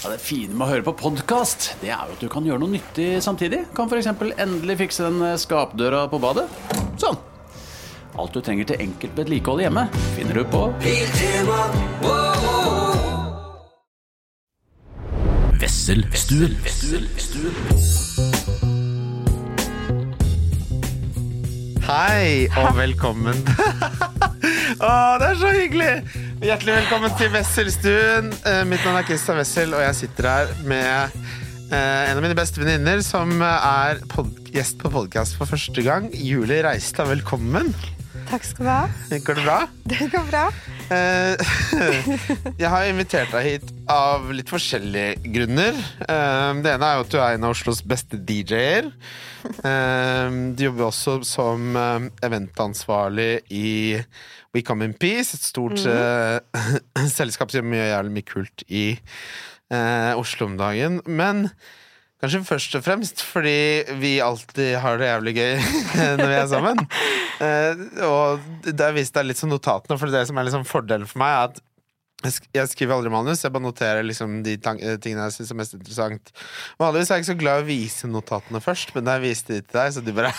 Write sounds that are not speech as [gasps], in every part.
Ja, det fine med å høre på podkast, det er jo at du kan gjøre noe nyttig samtidig. Kan f.eks. endelig fikse den eh, skapdøra på badet. Sånn. Alt du trenger til enkelt vedlikehold hjemme, finner du på Wesselstuen. Hei og velkommen. [laughs] Å, det er så hyggelig! Hjertelig velkommen til Wesselstuen. Eh, Mitt navn er Christian Wessel, og jeg sitter her med eh, en av mine beste venninner som er gjest på podkast for første gang. Julie Reistad, velkommen. Takk skal du ha. Går det bra? Det går bra. Eh, [laughs] jeg har invitert deg hit av litt forskjellige grunner. Eh, Det ene er jo at du er en av Oslos beste DJ-er. Eh, Du jobber også som eh, eventansvarlig i We Come In Peace, et stort eh, [laughs] selskap som gjør jævlig mye kult i uh, Oslo om dagen. Men kanskje først og fremst fordi vi alltid har det jævlig gøy [laughs] når vi er sammen. uh, og det har vist deg litt sånn notatene, for det som er liksom fordelen for meg, er at jeg skriver aldri manus, jeg bare noterer liksom de tingene jeg syns er mest interessant. Vanligvis er jeg ikke så glad i å vise notatene først, men da jeg viste de til deg, så du bare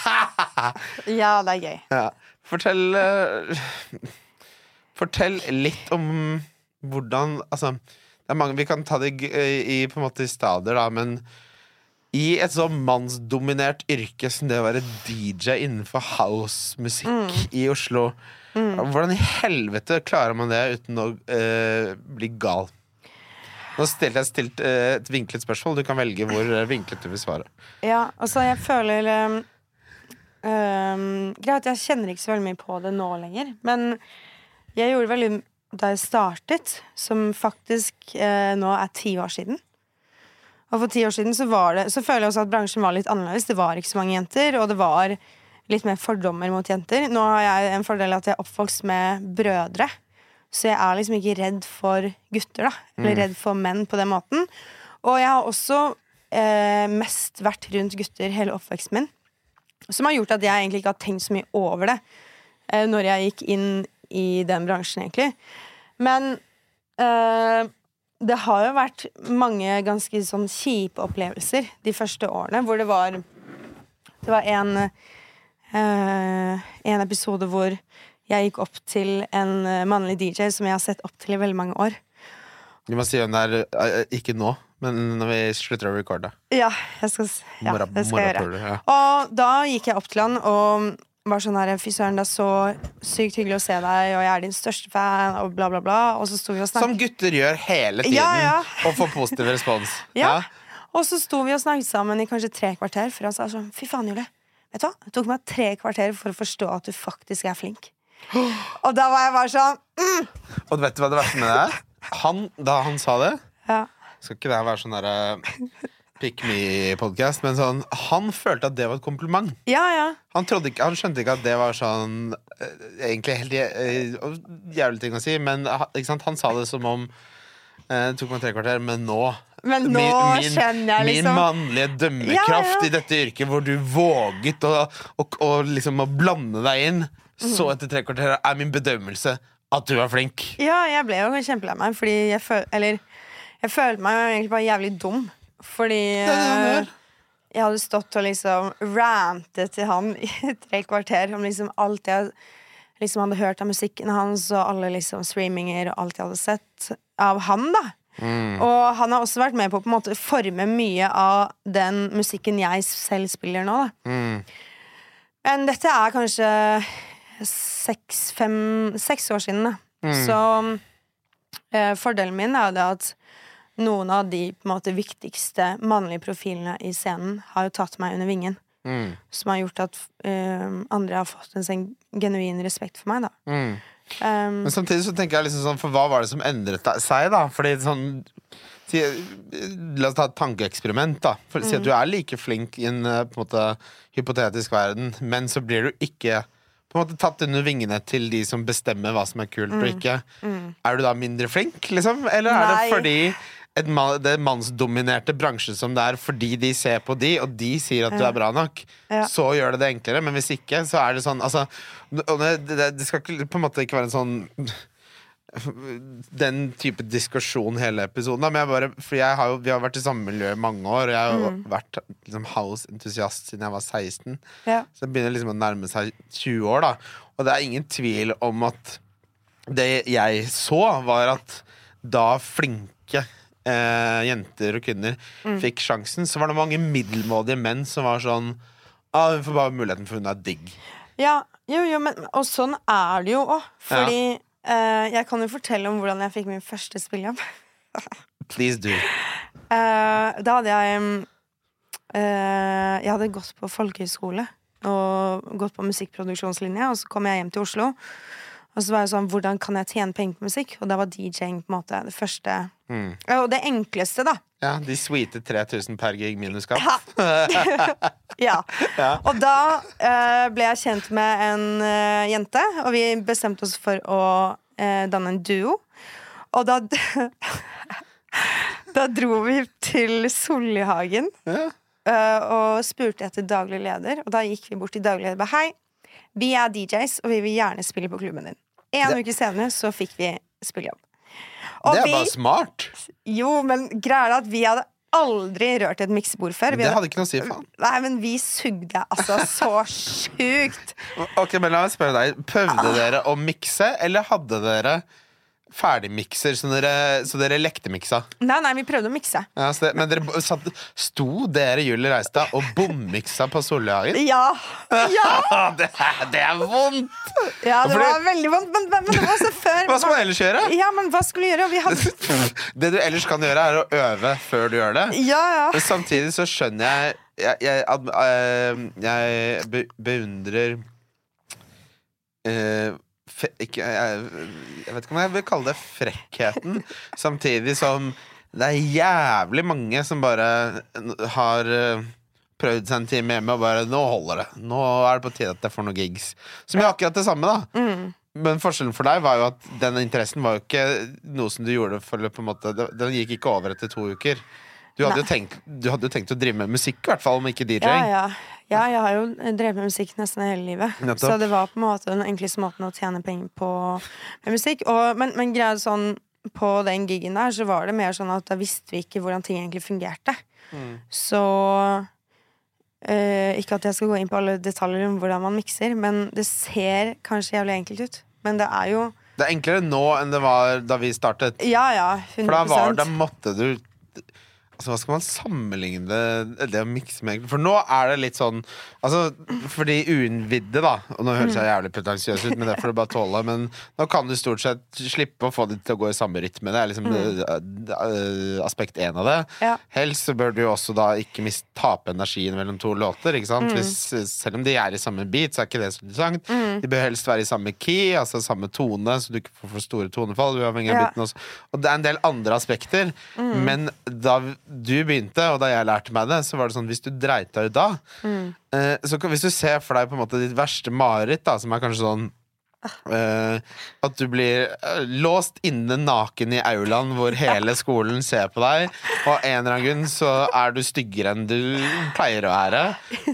[laughs] Ja, det er gøy. ja. Fortell eh, Fortell litt om hvordan Altså, det er mange Vi kan ta det i, på en måte i stadier, da, men i et så mannsdominert yrke som det å være DJ innenfor housemusikk i Oslo, hvordan i helvete klarer man det uten å uh, bli gal? Nå stilte jeg stilt, uh, et vinklet spørsmål. Du kan velge hvor vinklet du vil svare. Ja, altså, jeg føler um, um, Greit, jeg kjenner ikke så veldig mye på det nå lenger, men jeg gjorde veldig da jeg startet, som faktisk eh, nå er ti år siden. Og for ti år siden så var det Så føler jeg også at bransjen var litt annerledes. Det var ikke så mange jenter, og det var litt mer fordommer mot jenter. Nå har jeg en fordel at jeg er oppvokst med brødre. Så jeg er liksom ikke redd for gutter, da. Eller redd for menn på den måten. Og jeg har også eh, mest vært rundt gutter hele oppveksten min. Som har gjort at jeg egentlig ikke har tenkt så mye over det uh, når jeg gikk inn i den bransjen, egentlig. Men uh, det har jo vært mange ganske sånn kjipe opplevelser de første årene, hvor det var Det var en, uh, en episode hvor jeg gikk opp til en mannlig DJ som jeg har sett opp til i veldig mange år. Du må si hvem det er, ikke nå, men når vi slutter å recorde. Ja, jeg skal, ja, Mora- det skal jeg gjøre. ja. Og da gikk jeg opp til han og var sånn her Fy søren, det er så sykt hyggelig å se deg, og jeg er din største fan, og bla, bla, bla. Og så sto vi og Som gutter gjør hele tiden, Ja, ja. og får positiv respons. [laughs] Ja. Og så sto vi og snakket sammen i kanskje tre kvarter før han sa sånn Fy faen, Julie. Vet du hva? Det tok meg tre kvarter for å forstå at du faktisk er flink. [gasps] Og da var jeg bare sånn mm, Og vet du hva det verste med det er? Han, da han sa det ja. Skal ikke det være sånn derre Pick me-podkast, men sånn Han følte at det var et kompliment. ja, ja. Han, ikke, han skjønte ikke at det var sånn eh, Egentlig helt eh, jævlig ting å si, men han sa det som om eh, Det tok meg tre kvarter, men nå Men nå skjønner jeg liksom Min mannlige dømmekraft Ja, ja. i dette yrket, hvor du våget å, å, å, liksom å blande deg inn, så Mhm. etter tre kvarter er min bedømmelse at du er flink. Ja, jeg ble jo kjempelei meg, fordi jeg føler Eller jeg følte meg egentlig bare jævlig dum. Fordi det eh, jeg hadde stått og liksom rantet til han i tre kvarter om liksom alt jeg liksom hadde hørt av musikken hans, og alle liksom streaminger og alt jeg hadde sett av han, da. Og han har også vært med på å på en måte forme mye av den musikken jeg selv spiller nå, da. Men dette er kanskje seks, fem, seks år siden, da. Så eh, fordelen min er jo det at noen av de på en måte, viktigste mannlige profilene i scenen har jo tatt meg under vingen. Mm. Som har gjort at eh, andre har fått en sånn genuin respekt for meg, da. Mm. Um, Men samtidig så tenker jeg liksom sånn, for hva var det som endret seg, da? Fordi sånn si, La oss ta et tankeeksperiment, da. For, Si at du er like flink i en eh, på en måte, hypotetisk verden, men så blir du ikke på en måte tatt under vingene til de som bestemmer hva som er kult og ikke. Er du da mindre flink, liksom? Eller er det fordi man, det er mannsdominerte bransjen som det er, fordi de ser på de, og de sier at du er bra nok, Ja. så gjør det det enklere. Men hvis ikke, så er det sånn altså, det, det, skal ikke, på en måte ikke være en sånn den type diskusjon hele episoden. da, Men jeg bare, for jeg har jo, vi har vært i samme miljø i mange år, og jeg har jo vært liksom, house-entusiast siden jeg var 16. Ja. Så det begynner liksom å nærme seg 20 år, da. Og det er ingen tvil om at det jeg så, var at da flinke eh, jenter og kvinner fikk sjansen, så var det mange middelmådige menn som var sånn ah, Hun får bare muligheten, for hun er digg. Ja, jo, jo, men Og sånn er det jo òg. Fordi eh, jeg kan jo fortelle om hvordan jeg fikk min første spillejobb. [laughs] Please do. Eh, da hadde jeg mm, eh, Jeg hadde gått på folkehøyskole og gått på musikkproduksjonslinje, og så kom jeg hjem til Oslo. Og så var jeg sånn, hvordan kan jeg tjene penger på musikk? Og da var DJ-ing på en måte det første Mm. Og det enkleste, da. Ja, De sweete 3000 per gig minus skatt. [laughs] Ja. Og da uh, ble jeg kjent med en uh, jente, og vi bestemte oss for å uh, danne en duo. Og da [laughs] Da dro vi til Sollihagen Ja. og spurte etter daglig leder. Og da gikk vi bort til daglig leder hei, vi er DJs, og vi vil gjerne spille på klubben din. En Det- uke senere så fikk vi spillejobb. Og Det er vi, bare smart. jo, men greia er at vi hadde aldri rørt et miksebord før. Vi Det hadde ikke noe å si, faen. Nei, men vi sugde altså så [laughs] sjukt. Ok, men la meg spørre deg Prøvde dere å mikse, eller hadde dere ferdigmikser så dere, så dere lekte miksa? Nei, nei, vi prøvde å mikse. Ja, det, men dere satt, sto dere Julie Reistad og bommiksa på Solhagen? Ja! ja, [laughs] det, er- det er vondt! ja det Fordi- var veldig vondt, men, men, men det var også før. Hva skal man ellers gjøre? Ja, men hva skulle vi gjøre? Vi hadde [laughs] Det du ellers kan gjøre, er å øve før du gjør det. Ja, ja. Men samtidig så skjønner jeg Jeg, jeg, eh, jeg be, beundrer fe, ikke, jeg, jeg vet ikke om jeg vil kalle det frekkheten. [laughs] Samtidig som det er jævlig mange som bare har eh, prøvd seg en time hjemme og bare 'Nå holder det. Nå er det på tide at jeg får noen gigs'. Som gjør akkurat det samme, da. Mm. Men forskjellen for deg var jo at den interessen var jo ikke noe som du gjorde for på en måte Den gikk ikke over etter to uker. Du hadde, jo tenkt, du hadde jo tenkt å drive med musikk, i hvert fall, om ikke DJ-ing. ja. ja, jeg har jo drevet med musikk nesten hele livet. Nettopp. Så det var på en måte den enkleste måten å tjene penger på med musikk. Og, men, men greia er sånn på den gigen der, så var det mer sånn at da visste vi ikke hvordan ting egentlig fungerte. Mm. Så øh, Ikke at jeg skal gå inn på alle detaljer om hvordan man mikser, men det ser kanskje jævlig enkelt ut. Men det er jo Det er enklere nå enn det var da vi startet. Ja, ja. 100 For da, var, da måtte du Altså, Hva skal man sammenligne det, å mikse med? For nå er det litt sånn Altså, For de uinnvidde, da Og nå høres jeg jævlig pretensiøs ut, men det får du bare tåle. Men nå kan du stort sett slippe å få det til å gå i samme rytme. Det er liksom eh, eh, aspekt én av det. Ja. Helst så bør du jo også da ikke mist, tape energien mellom to låter. Ikke sant? Hvis, selv om de er i samme beat, så er ikke det så interessant. De bør helst være i samme key, altså samme tone, så du ikke får for store tonefall. Og det er en del andre aspekter. Men da du begynte, og da jeg lærte meg det, så var det sånn hvis du dreit deg ut da eh, så Hvis du ser for deg på en måte ditt verste mareritt, da, som er kanskje sånn eh, at du blir eh, låst inne naken i aulaen hvor hele skolen ser på deg, og av en eller annen grunn så er du styggere enn du pleier å være,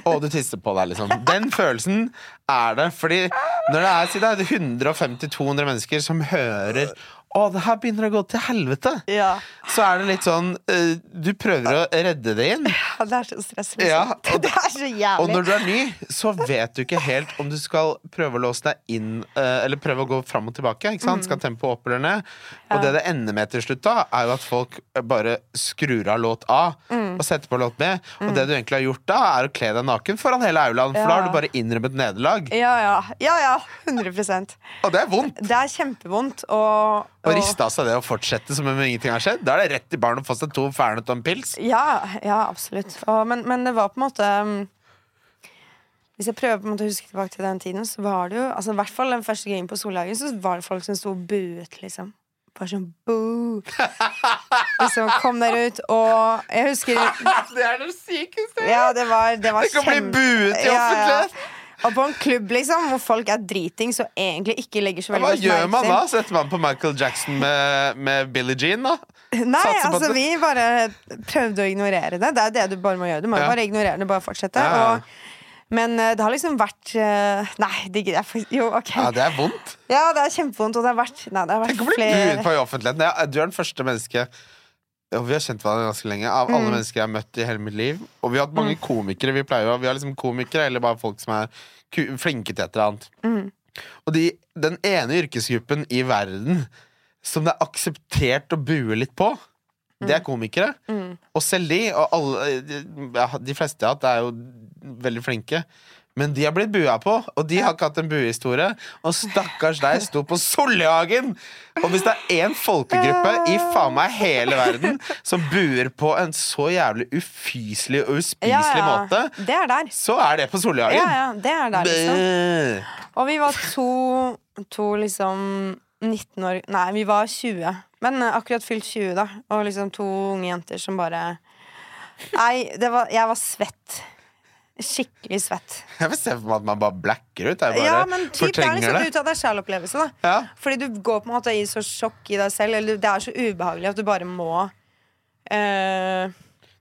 og du tisser på deg, liksom. Den følelsen er det. Fordi når det er, si det er 150-200 mennesker som hører å, det her begynner å gå til helvete. Ja. Så er det litt sånn eh, Du prøver å redde det inn. [laughs] Ja, det er så stressende. Ja, og [laughs] det er så Og når du er ny, så vet du ikke helt om du skal prøve å låse deg inn eh, eller prøve å gå fram og tilbake. Ikke sant? Skal tempoet opp eller ned? Og det det ender med til slutt, da er jo at folk bare skrur av låt A og setter på låt B. Og det du egentlig har gjort da, er å kle deg naken foran hele aulaen, for da har du bare innrømmet nederlag. Ja, ja. ja, ja. 100% Og det er vondt. Det er kjempevondt. Og, Å riste av seg det og fortsette som om ingenting har skjedd, da er det rett i baren å få seg to fernet og en pils. Ja, ja absolutt. Og, men, men det var på en måte um, Hvis jeg prøver på en måte å huske tilbake til den tiden, så var det jo altså, I hvert fall den første gangen på Solhagen, så var det folk som sto og buet, liksom. Bare sånn boo. [laughs] liksom, kom dere ut. Og jeg husker [laughs] Det er det sykeste! Ja, det var, det var Det kan bli buet i Ja, ja. Og på en klubb liksom hvor folk er dritings og egentlig ikke legger så veldig Hva gjør man da? Setter man på Michael Jackson med, med Billie Jean, da? Nei, Satser altså vi bare prøvde å ignorere det. Det er det du bare må gjøre. Du må Ja. bare ignorere det, bare fortsette. Ja. Og Men eh, det har liksom vært eh, Nei, det gidder jeg ikke. Jo, OK. Ja, det er vondt. Ja, det er kjempevondt, og det har vært Nei, det har vært Tenk å bli flere på i offentligheten. Ja, Du er den første menneske og Vi har kjent hverandre ganske lenge. Av Mm. alle mennesker jeg har møtt i hele mitt liv. Og vi har hatt mange komikere. Vi pleier jo Vi har liksom komikere eller bare folk som er flinke til et eller annet. Mm. Og de, den ene yrkesgruppen i verden som det er akseptert å bue litt på, det er komikere. Mm. Og selv de, og alle, ja, de fleste jeg har hatt, er jo veldig flinke. Men de har blitt bua på, og de har ikke hatt en buehistorie. Og stakkars deg sto på Solhagen! Og hvis det er én folkegruppe i faen meg hele verden som buer på en så jævlig ufyselig og uspiselig måte, Det er der. så er det på Solhagen. Ja, ja, det er der, liksom. Og vi var to, to liksom 19 år Nei, vi var 20. Men eh, akkurat fylt 20, da. Og liksom to unge jenter som bare Nei, det var, jeg var svett. Skikkelig svett. [laughs] Jeg vil se for meg at man bare blacker ut. Jeg bare Ja, men typ, det er fortrenger liksom ut av deg selv-opplevelse. Ja. Fordi du går på en måte i så sjokk i deg selv, eller det er så ubehagelig at du bare må uh,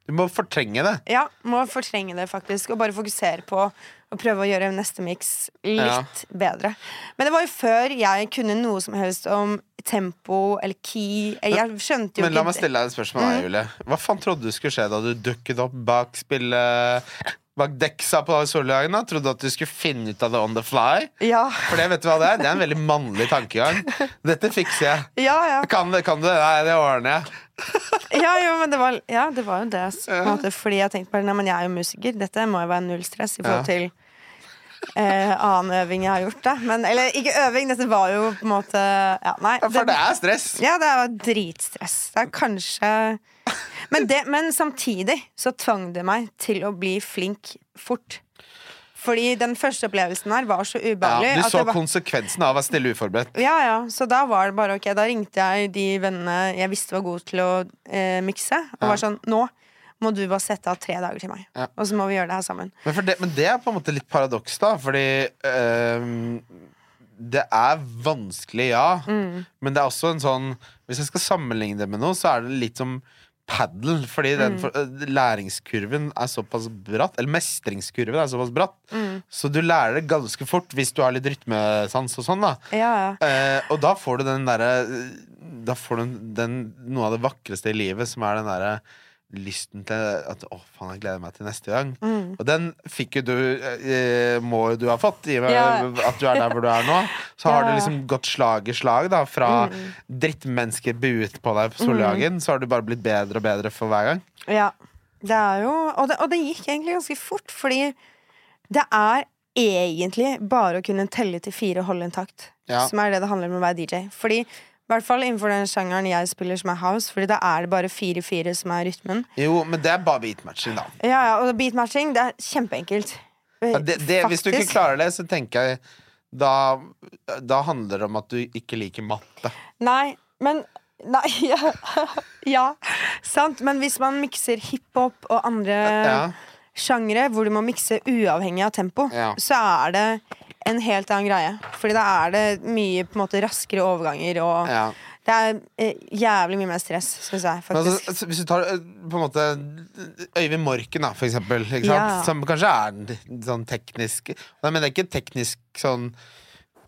Du må fortrenge det. Ja, må fortrenge det, faktisk. Og bare fokusere på å prøve å gjøre neste miks litt bedre. Men det var jo før jeg kunne noe som helst om tempo eller key. Jeg skjønte jo Men la meg stille deg et spørsmål, Mm. Julie. Hva faen trodde du skulle skje da du dukket opp bak spillet Bak deksa på Solhagen? da? Trodde du at du skulle finne ut av det on the fly? Ja, For det vet du hva det er? Det er en veldig mannlig tankegang. Dette fikser jeg. ja, ja. Kan det, kan det? Nei, det ordner jeg. ja, jo, men det var, ja, det var jo det. s- På en måte, fordi jeg tenkte bare Nei, men jeg er jo musiker. Dette må jo være null stress i forhold til eh, annen øving jeg har gjort. Da. Men, eller ikke øving, dette var jo på en måte ja, Nei. Ja, for det er stress. Ja, det var dritstress. Det er kanskje men, det, men samtidig så tvang det meg til å bli flink fort. Fordi den første opplevelsen her var så Ja, du så det var, konsekvensen av å være stille uforberedt. ja, ja, så da var det bare ok. Da ringte jeg de vennene jeg visste var gode til å eh, mikse, og Ja. var sånn Nå må du bare sette av tre dager til meg. Ja. Og så må vi gjøre det her sammen. Men, det, men det er på en måte litt paradoks, da. Fordi øh, det er vanskelig, ja. Mm. Men det er også en sånn Hvis jeg skal sammenligne det med noe, så er det litt som padel. Fordi Mm. den for, øh, læringskurven er såpass bratt. Eller mestringskurven er såpass bratt. Mm. Så du lærer det ganske fort hvis du har litt rytmesans og sånn. da Ja, ja. Eh, og da får du den derre Da får du den, noe av det vakreste i livet, som er den derre lysten til at Å, faen, jeg gleder meg til neste gang. Mm. Og den fikk jo du eh, Må jo du ha fått, i og med Ja. at du er der hvor du er nå. Så har Ja, det ja. liksom gått slag i slag, da. Fra Mm. drittmennesker buet på deg på Solhagen, så har du bare blitt bedre og bedre for hver gang. Ja, det er jo og det, og det gikk egentlig ganske fort, fordi det er egentlig bare å kunne telle til fire og holde en takt. Ja. Som er det det handler om å være DJ. Fordi i hvert fall innenfor den sjangeren jeg spiller, som er house, Fordi da er det bare fire-fire som er rytmen. Jo, men det er bare beatmatching, da. Ja, ja, Og beatmatching, det er kjempeenkelt. Ja, det, det, hvis du ikke klarer det, så tenker jeg da, da handler det om at du ikke liker matte. Nei, men Nei, [laughs] ja, ja, sant. Men hvis man mikser hiphop og andre Ja. sjangre hvor du må mikse uavhengig av tempo, så er det en helt annen greie. Fordi da er det mye på en måte raskere overganger, og Ja. det er eh, jævlig mye mer stress, syns jeg. Men altså, faktisk altså, hvis du tar eh, på en måte Øyvind Morken, da, for eksempel. Ja. Som kanskje er sånn teknisk Jeg mener ikke teknisk sånn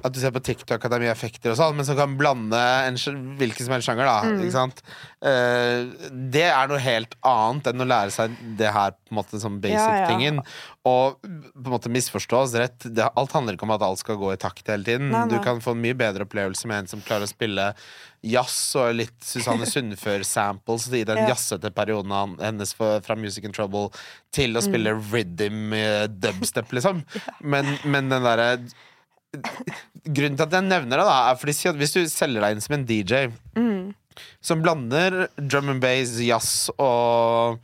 at du ser på TikTok at det er mye effekter, og sånn men som kan blande en, hvilken som helst sjanger. Da, Mm. Eh, det er noe helt annet enn å lære seg det her på en måte som Ja, ja. basic-tingen. Og på en måte misforstå oss rett. Det, alt handler ikke om at alt skal gå i takt hele tiden. Nei, nei. Du kan få en mye bedre opplevelse med en som klarer å spille jazz og litt Susanne [laughs] Sundfør-samples i den Ja. jazzete perioden hennes fra Music and Trouble til å spille Mm. rhythm eh, dubstep, liksom. [laughs] Men, men den derre Grunnen til at jeg nevner det, da er fordi hvis du selger deg inn som en DJ Mm. som blander drum and bass, jazz og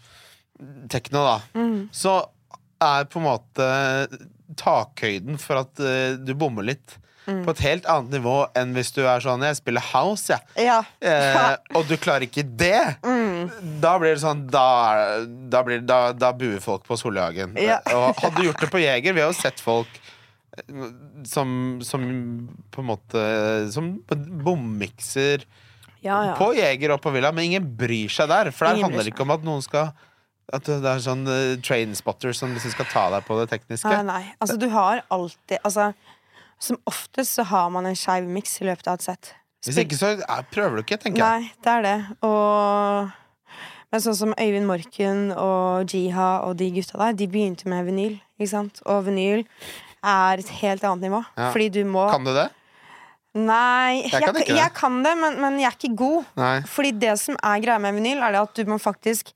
tekno, da, Mm. så er på en måte takhøyden for at uh, du bommer litt. Mm. På et helt annet nivå enn hvis du er sånn Jeg spiller house, jeg. Ja. Eh, og du klarer ikke det. Mm. Da blir det sånn Da, da, blir, da, da buer folk på Solhagen. Ja. Og hadde du gjort det på Jeger Vi har jo sett folk som, som på en måte Som bommikser Ja, ja. på Jeger og på Villa, men ingen bryr seg der. For der Ingen handler det ikke om at noen skal At det er sånn uh, trainspotter som liksom skal ta deg på det tekniske? Nei, nei. Altså, du har alltid Altså, som oftest så har man en skeiv miks i løpet av et sett. Hvis ikke så eh, prøver du ikke, tenker jeg. Nei, det er det. Og Men sånn som Øyvind Morken og Jiha og de gutta der, de begynte med vinyl, ikke sant? Og vinyl er et helt annet nivå. Ja. Fordi du må Kan du det? Nei, Jeg jeg, kan jeg kan det, men, men jeg er ikke god. Nei. Fordi det som er greia med vinyl, er det at du må faktisk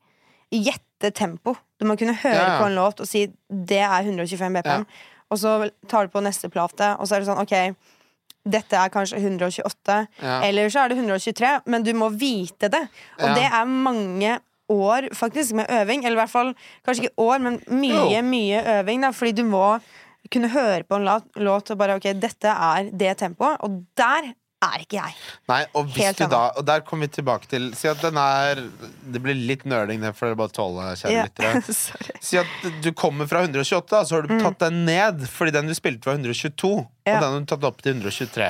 gjette tempo. Du må kunne høre Ja, ja. på en låt og si det er 125 BPM. Og så tar du på neste plate, og så er det sånn ok, dette er kanskje 128, Ja. eller så er det 123, men du må vite det. Og det er mange år faktisk med øving, eller i hvert fall kanskje ikke år, men mye, mye øving, da, fordi du må kunne høre på en låt og bare ok, dette er det tempoet, og der er ikke jeg. Nei, og hvis Helt du da Og der kommer vi tilbake til Si at den er Det blir litt nerding, det for dere bare tåle, kjære lyttere. [laughs] Sorry. Si at du kommer fra 128, da, så har du tatt den ned fordi den du spilte var 122. Mm. Ja. Mm. Og den har du tatt opp til 123.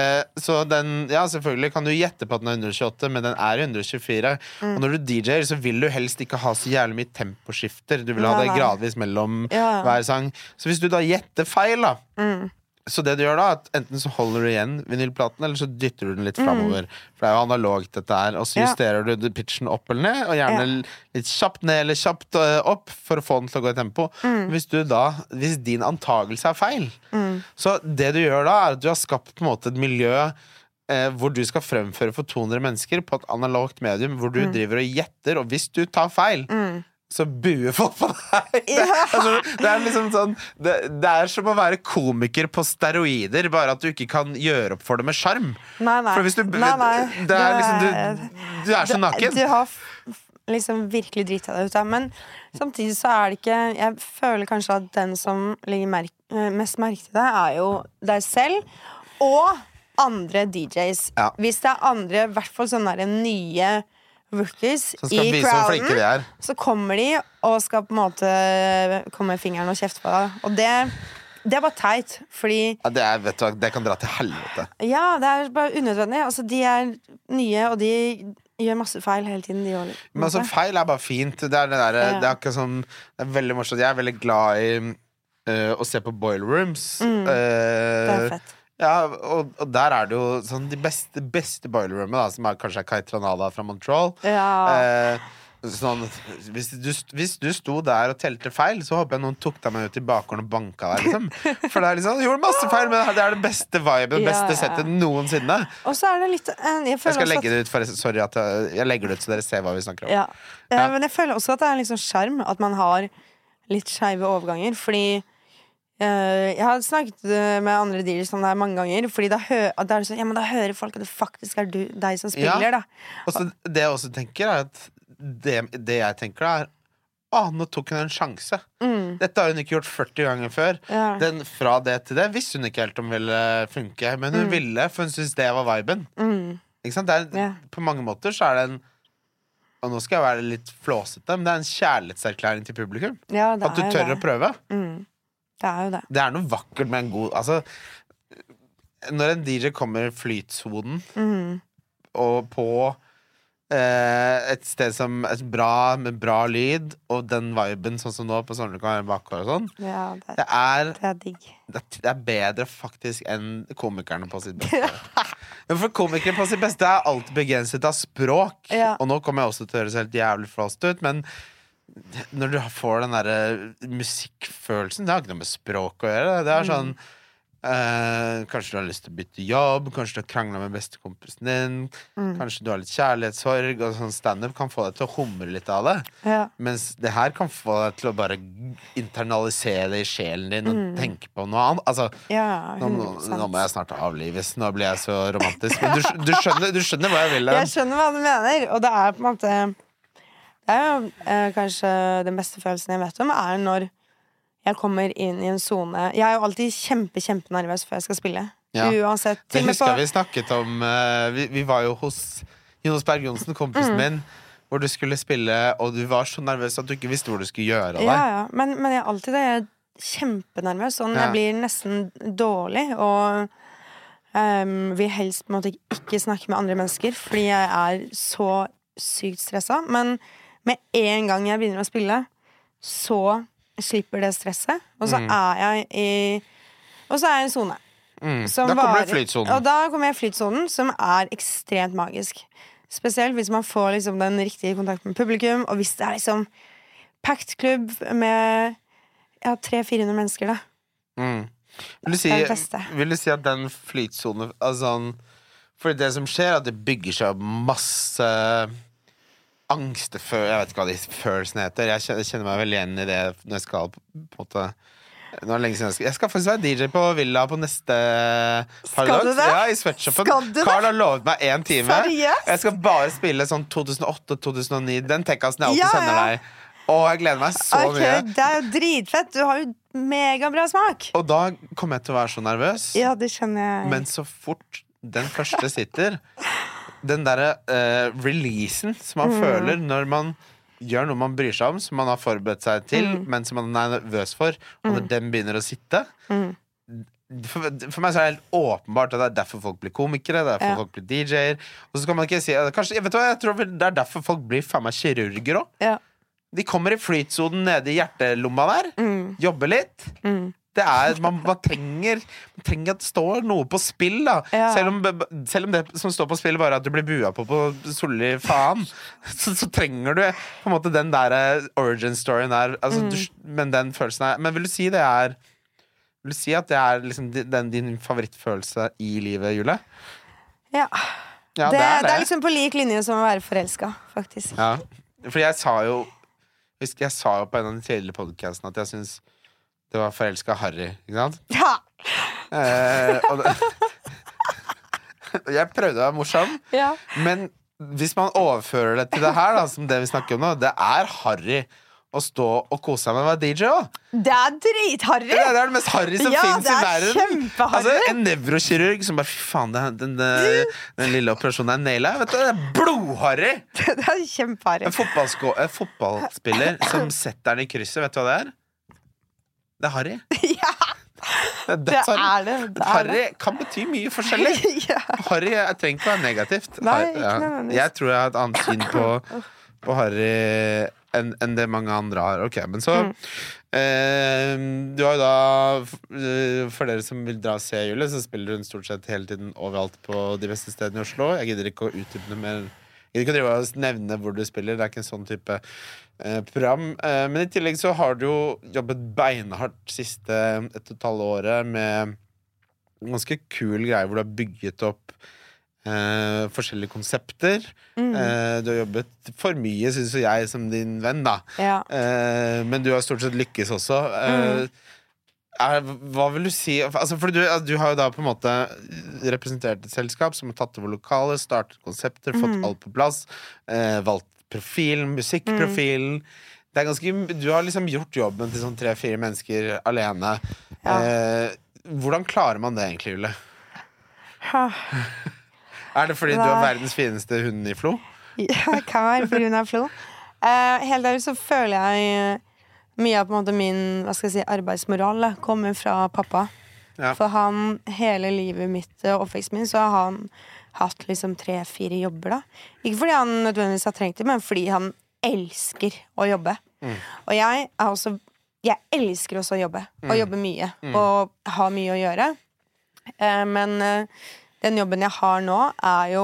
Eh, så den Ja, selvfølgelig kan du gjette på at den er 128, men den er 124. Mm. Og når du DJ-er, så vil du helst ikke ha så jævlig mye temposkifter. Du vil ha det gradvis mellom Ja. hver sang. Så hvis du da gjetter feil, da Mm. Så det du gjør da, at enten så holder du igjen vinylplaten, eller så dytter du den litt framover. For det er jo analogt, dette her. Og så justerer Ja. du pitchen opp eller ned, og gjerne litt kjapt ned eller kjapt øh, opp for å få den til å gå i tempo. Mm. Hvis du da, hvis din antagelse er feil, så det du gjør da, er at du har skapt på en måte et miljø Eh, hvor du skal fremføre for 200 mennesker på et analogt medium, hvor Mm. du driver og gjetter, og hvis du tar feil, så buer folk på deg! Det, Ja. altså, det er liksom sånn det, det er som å være komiker på steroider, bare at du ikke kan gjøre opp for det med sjarm. For hvis du, nei, nei. Det er liksom du, du er så Du- naken. Du har f- f- liksom virkelig drita deg ut av Men samtidig så er det ikke Jeg føler kanskje at den som legger merk, eh, mest merke til deg, er jo deg selv og andre DJs. Ja. Hvis det er andre, i hvert fall sånne nye rookies i crowden, så kommer de og skal på en måte komme med fingeren og kjefte på deg. Og det, det er bare teit, fordi Ja, det, er, vet du, det kan dra til helvete. ja, det er bare unødvendig. Altså, de er nye, og de gjør masse feil hele tiden. De også, Men altså, feil er bare fint. Det er, det der, Ja. det er som Det er veldig morsomt. Jeg er veldig glad i øh, å se på boiler rooms. Mm. det er fett. Ja, og, og der er det jo sånn de beste, beste boiler roomene, da, som er kanskje er Kai Tranada fra Montreal. Ja. Eh, sånn, hvis, du, hvis du sto der og telte feil, så håper jeg noen tok deg med ut i bakgården og banka deg. Liksom. [laughs] For det er liksom, du gjorde masse feil, men det er det beste viben, det beste ja. settet noensinne. Og så er det litt eh, Jeg, Jeg skal legge det ut, for, Sorry at jeg, jeg legger det ut, så dere ser hva vi snakker om. ja. Eh, Ja. Men jeg føler også at det er en sjarm at man har litt skeive overganger. Fordi eh, jeg har snakket eh, med andre dealers om det her mange ganger. Fordi da, hø da sånn, ja, men da hører folk at det faktisk er du, deg som spiller. Ja. Da. Og det jeg også tenker, er at det, det jeg tenker, er Å, nå tok hun en sjanse. Mm. Dette har hun ikke gjort 40 ganger før. Ja. Den, fra det til det visste hun ikke helt om ville funke, men hun ville, for hun syntes det var viben. Mm. Er, Ja. På mange måter så er det en Og nå skal jeg være litt flåsete, men det er en kjærlighetserklæring til publikum. Ja, At du tør det. å prøve. Mm. Det er jo det. Det er noe vakkert med en god Altså, når en DJ kommer flytsonen Mm. og på eh, et sted som er bra, med bra lyd, og den viben, sånn som nå på Bakgård og sånn, Ja, det, det er det er digg. det det er bedre faktisk enn komikerne på sitt beste. [laughs] Men for komikere på sitt beste er alt begrenset av språk. Ja. Og nå kommer jeg også til å høres helt jævlig flåst ut, men når du får den derre musikkfølelsen Det har ikke noe med språk å gjøre. Det er sånn Uh, Kanskje du har lyst til å bytte jobb, kanskje du har krangla med bestekompisen din, kanskje du har litt kjærlighetssorg, og sånn standup kan få deg til å humre litt av det. Ja. Mens det her kan få deg til å bare internalisere det i sjelen din og tenke på noe annet. Altså, Ja, nå, nå, må jeg snart avlives. Nå blir jeg så romantisk. Men du, du, skjønner, du skjønner hva jeg vil? Jeg skjønner hva du mener, og det er på en måte Det er eh, kanskje den beste følelsen jeg vet om, er når jeg kommer inn i en sone Jeg er jo alltid kjempe, kjempenervøs før jeg skal spille. Ja. Uansett. Det husker jeg vi snakket om eh, vi, vi var jo hos Jonas Berg Johnsen, kompisen Mm. min, hvor du skulle spille, og du var så nervøs at du ikke visste hvor du skulle gjøre av deg. Ja, ja. Men, men jeg er alltid det. Jeg er kjempenervøs. Sånn, Ja. Jeg blir nesten dårlig. Og um, vil helst på en måte ikke snakke med andre mennesker fordi jeg er så sykt stressa. Men med en gang jeg begynner å spille, så slipper det stresset. Og så er jeg i Og så er jeg i en sone. Mm. Da kommer varer- i flytsonen. Og da kommer jeg i flytsonen, som er ekstremt magisk. Spesielt hvis man får liksom den riktige kontakten med publikum, og hvis det er liksom packed klubb med ja, 300-400 mennesker, da. Mm. Vil, du si, vil du si at den flytsonen altså, For det som skjer, er at det bygger seg opp masse angstefø... Jeg vet ikke hva de følelsene heter. Jeg kjenner, meg veldig igjen i det når jeg skal på en måte jeg skal Jeg skal faktisk være DJ på Villa på neste par dager. det? Ja, i sweatshopen. Carl har lovet meg én time. Seriøst? Jeg skal bare spille sånn 2008-2009. Den tekkasen jeg alltid Ja, sender deg. Å, jeg gleder meg så okay, mye. Det er jo dritfett! Du har jo megabra smak. Og da kommer jeg til å være så nervøs. Ja, det skjønner jeg. Men så fort den første sitter Den derre uh, releasen som man føler når man gjør noe man bryr seg om, som man har forberedt seg til, men som man er nervøs for, og når den begynner å sitte for, for meg så er det helt åpenbart at det er derfor folk blir komikere, det er derfor Ja. folk blir DJ-er. Og så kan man ikke si kanskje, vet du hva, Jeg tror det er derfor folk blir faen meg kirurger òg. Ja. De kommer i flytsonen nede i hjertelomma der, jobber litt. Mm. Det er, man, man, trenger, man trenger at det står noe på spill, da. Ja. Selv, om, selv om det som står på spill, bare er at du blir bua på på Solli faen, så, så trenger du på en måte den der eh, origin storyen der. Altså, Mm. du, men den følelsen er Men vil du si det er Vil du si at det er liksom den, din favorittfølelse i livet, Jule? Ja. Ja, det, det er liksom på lik linje som å være forelska, faktisk. Ja, for jeg sa jo Jeg sa jo på en av de tidligere podcastene at jeg syns det var forelska Harry. Ikke sant? [laughs] Ja. Eh, og det, jeg prøvde å være morsom, ja. men hvis man overfører det til det her, da, som det vi snakker om nå, det er harry å stå og kose seg med å være DJ òg. Det er dritharry! Det, det er det mest harry som Ja, finnes i er verden. Altså, en nevrokirurg som bare Fy faen, den, den, den, den lille operasjonen er naila. Vet du, det er blodharry! [laughs] Det er kjempeharry. En, en fotballspiller som setter den i krysset, vet du hva det er? Det er Harry. [laughs] Ja, Det det er det. det, Harry kan bety mye forskjellig. [laughs] ja. Harry trenger ikke være negativt. Nei, ja. Jeg tror jeg har et annet syn på, på Harry enn en det mange andre har. Ok, men så Mm. eh, Du har jo da eh, For dere som vil dra og se Julie, så spiller hun stort sett hele tiden overalt på de beste stedene i Oslo. Jeg gidder ikke å utdype noe mer. Gidder ikke å drive og nevne hvor du spiller. Det er ikke en sånn type eh, program. Eh, men i tillegg så har du jo jobbet beinhardt siste et og et halvt året med en ganske kul greie hvor du har bygget opp eh, forskjellige konsepter. Mm. Eh, du har jobbet for mye, syns jo jeg, som din venn, da. Ja. Eh, men du har stort sett lykkes også. Eh, er, hva vil du si altså, For du, du har jo da på en måte representert et selskap som har tatt over lokalet, startet konsepter, fått alt på plass, eh, valgt profilen, musikkprofilen. Det er ganske, du har liksom gjort jobben til sånn tre-fire mennesker alene. Ja. Eh, hvordan klarer man det egentlig, Julie? Er det fordi du er verdens fineste hund i Flo? Ja, det kan være på hun er Flo. Uh, helt ærlig så føler jeg eh, mye av på en måte min hva skal jeg si, arbeidsmoral da, kommer fra pappa. Ja. For han, hele livet mitt og oppveksten min, så har han hatt liksom tre-fire jobber. da Ikke fordi han nødvendigvis har trengt det, men fordi han elsker å jobbe. Og jeg er også Jeg elsker også å jobbe. Og jobbe mye. Og ha mye å gjøre. Eh, men eh, den jobben jeg har nå, er jo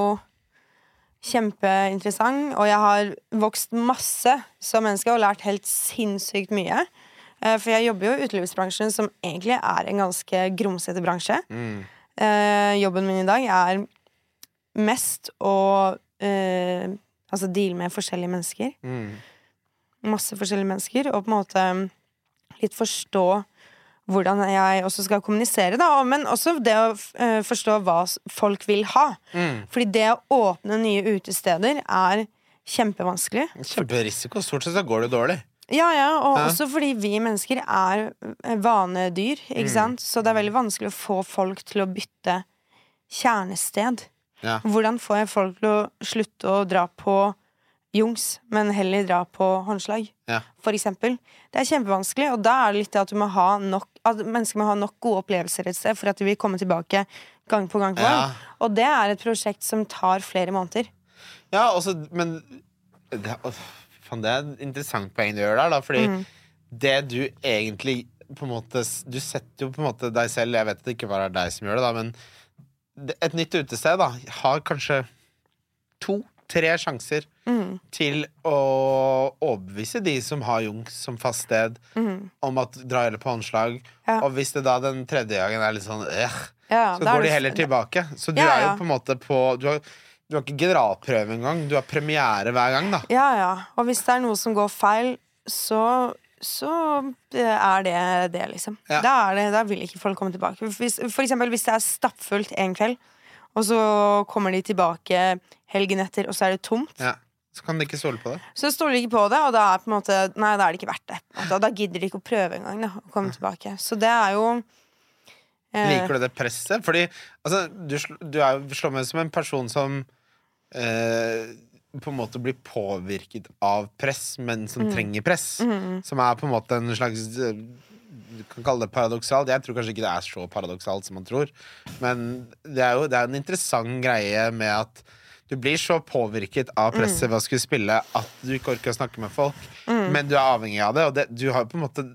kjempeinteressant, og jeg har vokst masse som menneske og lært helt sinnssykt mye. Eh, For jeg jobber jo i utelivsbransjen, som egentlig er en ganske grumsete bransje. Eh, jobben min i dag er mest å eh, altså deale med forskjellige mennesker. Masse forskjellige mennesker, og på en måte litt forstå hvordan jeg også skal kommunisere, da. Men også det å eh, forstå hva folk vil ha. Fordi det å åpne nye utesteder er kjempevanskelig. Kjemperisiko. Stort sett så går det dårlig. Ja, ja, og Hæ? også fordi vi mennesker er eh, vanedyr, ikke sant? Så det er veldig vanskelig å få folk til å bytte kjernested. Ja. Hvordan får jeg folk til å slutte å dra på jungs, men heller dra på håndslag? Ja. For eksempel. Det er kjempevanskelig, og da er det litt det at du må ha nok At mennesker må ha nok gode opplevelser et sted for at de vil komme tilbake gang på gang på gang. Ja. Og det er et prosjekt som tar flere måneder. Ja, også, men det, å, fan, det er et interessant poeng du gjør der, da, fordi Mm. det du egentlig på en måte Du setter jo på en måte deg selv Jeg vet ikke hva det er deg som gjør det, da, men et nytt utested da har kanskje to-tre sjanser Mm. til å overbevise de som har Jungs som fast sted, om at dra heller på håndslag. Mm. Ja. Og hvis det da den tredje gangen er litt sånn øh, Ja, så går de heller tilbake. Så du Ja, er jo på en måte på Du har, du har ikke generalprøve engang. Du har premiere hver gang, da. Ja, ja. Og hvis det er noe som går feil, så så er det det, liksom. Ja. Da, er det, da vil ikke folk komme tilbake. Hvis, for eksempel hvis det er stappfullt en kveld, og så kommer de tilbake helgen etter, og så er det tomt, Ja. Så kan de ikke stole på det. så stoler de ikke på det, og da er, måte, nei, da er det ikke verdt det. Da, da gidder de ikke å prøve engang. Å komme tilbake. Så det er jo eh, Liker du det presset? Fordi altså, du, du er jo slår meg som en person som eh, på en måte blir påvirket av press, men som Mm. trenger press. Som er på en måte en slags eh, Du kan kalle det paradoksalt. Jeg tror kanskje ikke det er så paradoksalt som man tror. Men det er jo det er en interessant greie med at du blir så påvirket av presset Mm. ved å skulle spille at du ikke orker å snakke med folk, men du er avhengig av det, og det, du har jo på en måte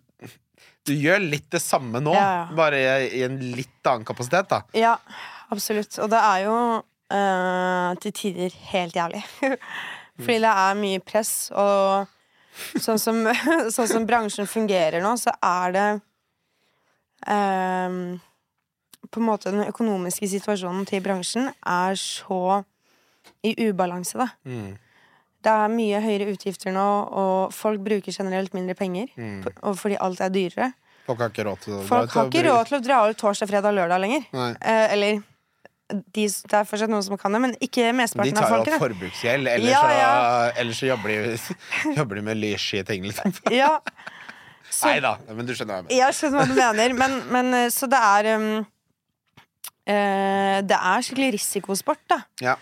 Du gjør litt det samme nå, Ja, bare i, i en litt annen kapasitet, da. Ja, absolutt. Og det er jo øh, til tider helt jævlig. [laughs] Fordi det er mye press, og sånn som, [laughs] sånn som bransjen fungerer nå, så er det øh, På en måte den økonomiske situasjonen til bransjen er så i ubalanse, da. Mm. Det er mye høyere utgifter nå, og folk bruker generelt mindre penger. Mm. Og fordi alt er dyrere. Folk har ikke råd til Folk har ikke råd til å dra ut torsdag, fredag, lørdag lenger. Eh, eller de, det er fortsatt noen som kan det, men ikke De mesteparten av tar jo opp forbruksgjeld, ellers, Ja, så, ja. ellers, så jobber de, [laughs] jobber de med lyssky ting, liksom. [laughs] Ja. Nei da, men du skjønner hva jeg mener. jeg skjønner hva du mener, men, men eh, så det er um, uh, Det er skikkelig risikosport, da. Ja.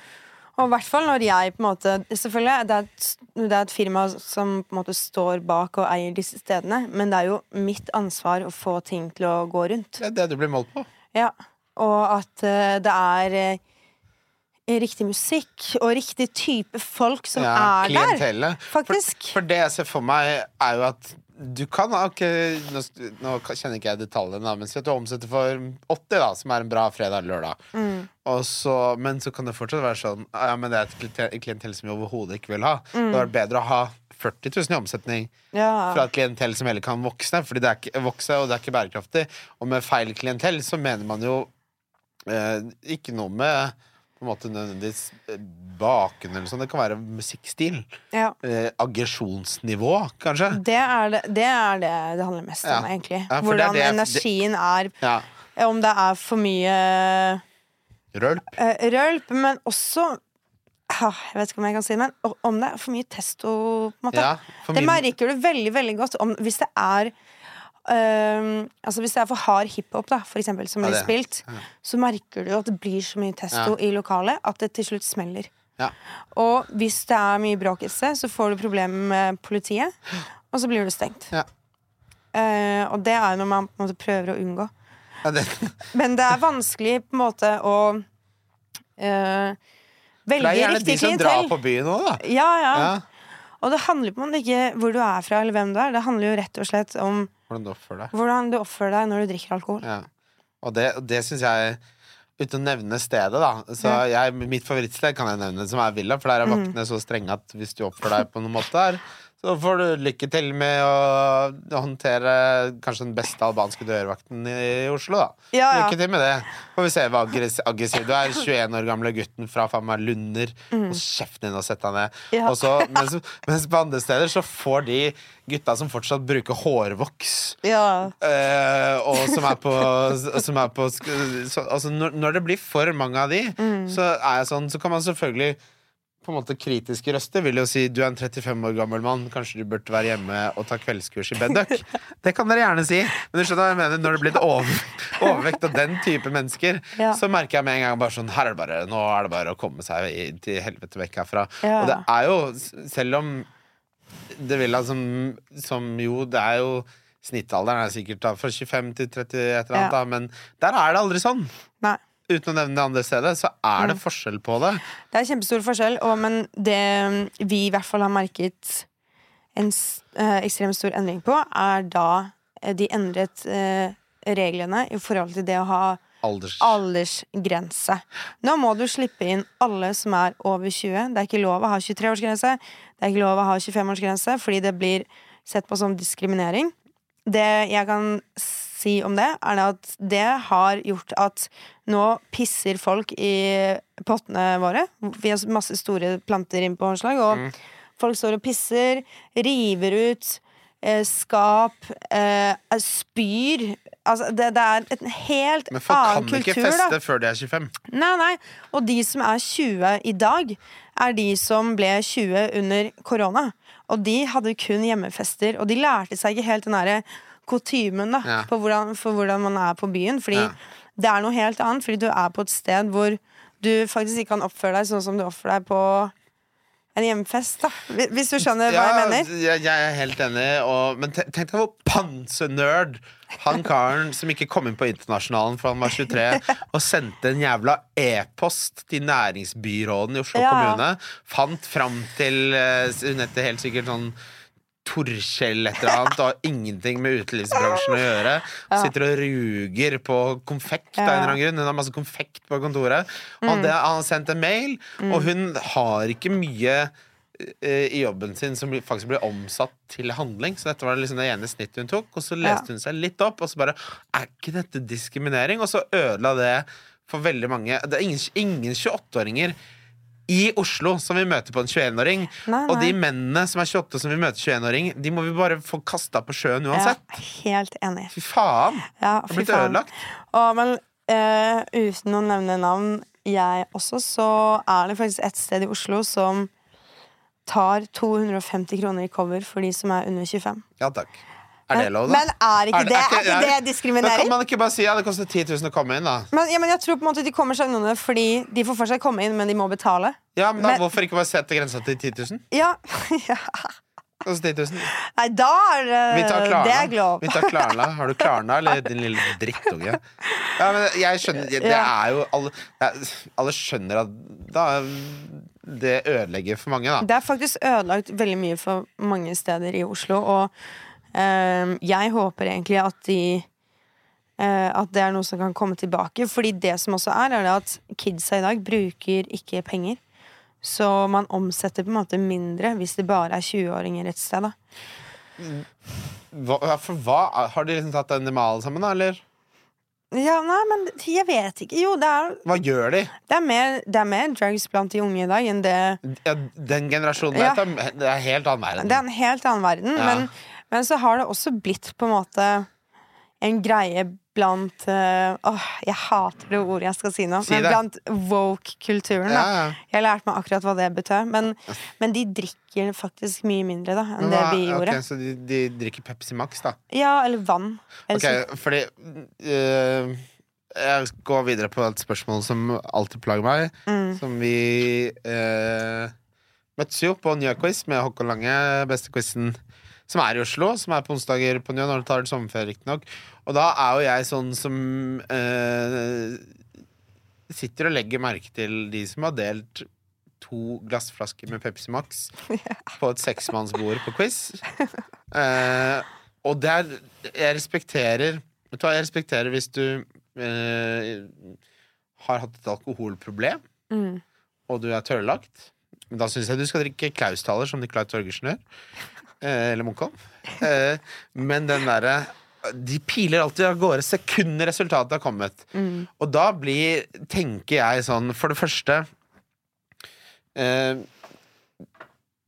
Og i hvert fall når jeg på en måte Selvfølgelig, det er, et, det er et firma som på en måte står bak og eier disse stedene, men det er jo mitt ansvar å få ting til å gå rundt. Det er det du blir målt på. Ja, og at uh, det er uh, riktig musikk og riktig type folk som Ja, er der. klientellet. Faktisk. For, for det jeg ser for meg, er jo at du kan ha ikke Nå, nå kjenner ikke jeg detaljene, men si at du omsetter for 80, da, som er en bra fredag eller lørdag. Mm. Og så, men så kan det fortsatt være sånn Ja, men det er et klientell som vi overhodet ikke vil ha. Det hadde vært bedre å ha 40 000 i omsetning Mm. Ja. fra et klientell som heller kan vokse, fordi det er ikke, vokse, og det er ikke bærekraftig. Og med feil klientell så mener man jo eh, ikke noe med på en måte nødvendigvis eh, eller sånn. Det kan være musikkstil. ja. Eh, aggresjonsnivå, kanskje. Det er det, det er det det handler mest Ja. om, egentlig. Ja, Hvordan det- energien er. Om det er for mye Rølp. eh, rølp, men også Jeg vet ikke om jeg kan si det, men om det er for mye testo, på en måte. Ja, det merker du veldig, veldig godt om, hvis det er øhm, altså Hvis det er for hard hiphop, da, for eksempel, som Ja, blir ja, spilt, så merker du at det blir så mye testo i lokalet at det til slutt smeller. Ja. Og hvis det er mye bråk et sted, så får du problemer med politiet, og så blir du stengt. Ja. Eh, og det er noe man på en måte prøver å unngå. Ja, det, [laughs] Men det er vanskelig på en måte å uh, velge riktig klientell. det er gjerne de som drar på byen òg, da. Ja, ja. Ja. Og det handler på en måte ikke hvor du er fra eller hvem du er. Det handler jo rett og slett om Hvordan du oppfører deg. hvordan du oppfører deg når du drikker alkohol. Ja. Og det, det syns jeg Uten å nevne stedet, da. Så jeg, mitt favorittsted kan jeg nevne, som er Villa. For der er Mm. vaktene så strenge at hvis du oppfører deg på noen måte der, så får du lykke til med å håndtere kanskje den beste albanske dørvakten i Oslo, da. Ja, ja. Lykke til med det. Får vi se hvor aggress- aggressiv du er. 21 år gamle gutten fra faen meg Lunder. Og kjeften din og sett deg ned. Mm. Ja. Og så, mens, mens på andre steder så får de gutta som fortsatt bruker hårvoks Ja. Eh, og som er på, som er på så, altså når, når det blir for mange av de, Mm. så sånn Så kan man selvfølgelig på en måte Kritiske røster vil jo si du er en 35 år gammel mann, kanskje du burde være hjemme og ta kveldskurs i bedduck. Det kan dere gjerne si, men du skjønner hva jeg mener når det blir over, overvekt av den type mennesker, Ja. så merker jeg med en gang bare sånn Her er det bare, nå er det bare å komme seg i, til helvete vekk herfra. Ja. Og det er jo, selv om det Villa som, som jo Det er jo Snittalderen er sikkert da fra 25 til 30 et eller annet, Ja. da, men der er det aldri sånn. Uten å nevne det andre stedet, så er det forskjell på det. Det er kjempestor forskjell, og, men det vi i hvert fall har merket en eh, ekstremt stor endring på, er da eh, de endret eh, reglene i forhold til det å ha Alders... aldersgrense. Nå må du slippe inn alle som er over 20. Det er ikke lov å ha 23-årsgrense. Det er ikke lov å ha 25-årsgrense, fordi det blir sett på som diskriminering. Det jeg kan si om det, er at det har gjort at nå pisser folk i pottene våre. Vi har masse store planter inn på håndslag, og folk står og pisser, river ut eh, skap, eh, spyr Altså, det, det er en helt annen kultur Men folk kan kan ikke feste da. før de er 25. Nei, nei. Og de som er 20 i dag, er de som ble 20 under korona. Og de hadde kun hjemmefester, og de lærte seg ikke helt den derre kutymen da, Ja. hvordan, for hvordan man er på byen. Fordi Ja. det er noe helt annet, fordi du er på et sted hvor du faktisk ikke kan oppføre deg sånn som du oppfører deg på en hjemmefest. da Hvis du skjønner hva jeg mener? Jeg, jeg er helt enig. Og, men tenk deg hvor pansenerd han karen som ikke kom inn på Internasjonalen for han var 23, og sendte en jævla e-post til næringsbyråden i Oslo Ja. kommune. Fant fram til eh, Hun heter helt sikkert sånn Torkjell et eller annet, og har ingenting med utelivsbransjen å gjøre. Sitter og ruger på konfekt av en eller annen grunn. Hun har masse konfekt på kontoret. Og Mm. det, han har sendt en mail, og hun har ikke mye eh, i jobben sin som faktisk blir omsatt til handling. Så dette var liksom det ene snittet hun tok. Og så leste hun seg litt opp, og så bare Er ikke dette diskriminering? Og så ødela det for veldig mange. Det er ingen, ingen 28-åringer i Oslo som vi møter på en 21-åring. Og de mennene som er 28 som vi møter 21-åring, de må vi bare få kasta på sjøen Ja, uansett. helt enig. Fy faen! Ja, Det fy har blitt faen. ødelagt. Å, men eh, uten å nevne navn, jeg også, så er det faktisk et sted i Oslo som tar 250 kroner i cover for de som er under 25. Ja takk. Er det lov, da? Men er ikke det, er ikke det Da kan man ikke bare si ja, det koster 10 000 å komme inn, da. Men, ja, men jeg tror på en måte de kommer seg unna det fordi de får for seg komme inn, men de må betale. Ja, men da Men- Hvorfor ikke bare sette grensa til 10 000? Ja, [laughs] ja. Koster 10 000. Nei, da er det Vi tar Klarna. Det er lov. Vi tar Klarna. Har du Klarna, eller din lille drittunge? Ja, men jeg skjønner Det er jo Alle, alle skjønner at da det ødelegger for mange, da. Det er faktisk ødelagt veldig mye for mange steder i Oslo, og jeg håper egentlig at de eh, At det er noe som kan komme tilbake. Fordi det som også er, er det at kidsa i dag bruker ikke penger. Så man omsetter på en måte mindre hvis det bare er 20-åringer et sted. da Hva, for hva? Har de liksom tatt en malen sammen, da, eller? Ja, nei, men jeg vet ikke. Jo, det er, Hva gjør de? det er, mer, det er mer drugs blant de unge i dag enn det Ja, den generasjonen Ja. det er helt annen verden. Det er en helt annen verden. Ja. Men, men så har det også blitt på en måte en greie blant eh, Åh, jeg hater det ordet jeg skal si nå. Si men blant woke-kulturen. Ja, ja. Jeg har lært meg akkurat hva det betød. Men, men de drikker faktisk mye mindre da enn det vi gjorde. Okay, så de, de drikker Pepsi Max, da? Ja, eller vann. Eller Ok, fordi øh, Jeg går videre på et spørsmål som alltid plager meg. Mm. Som vi øh, møttes jo på Njø-quiz med Håkon Lange, beste quizen som er i Oslo. Som er på onsdager på Njø når du tar sommerferie, riktignok. Og da er jo jeg sånn som eh, sitter og legger merke til de som har delt to glassflasker med Pepsi Max [laughs] på et seksmannsbord på quiz. Eh, og det er Jeg respekterer Vet du hva, jeg respekterer hvis du eh, har hatt et alkoholproblem, Mm. og du er tørrlagt. Men da syns jeg du skal drikke Klaus-taler, som Nicolai Torgersen gjør. Eh, eller Munkholm. Eh, men den derre De piler alltid av gårde sekunder resultatet har kommet. Mm. Og da blir, tenker jeg sånn, for det første eh,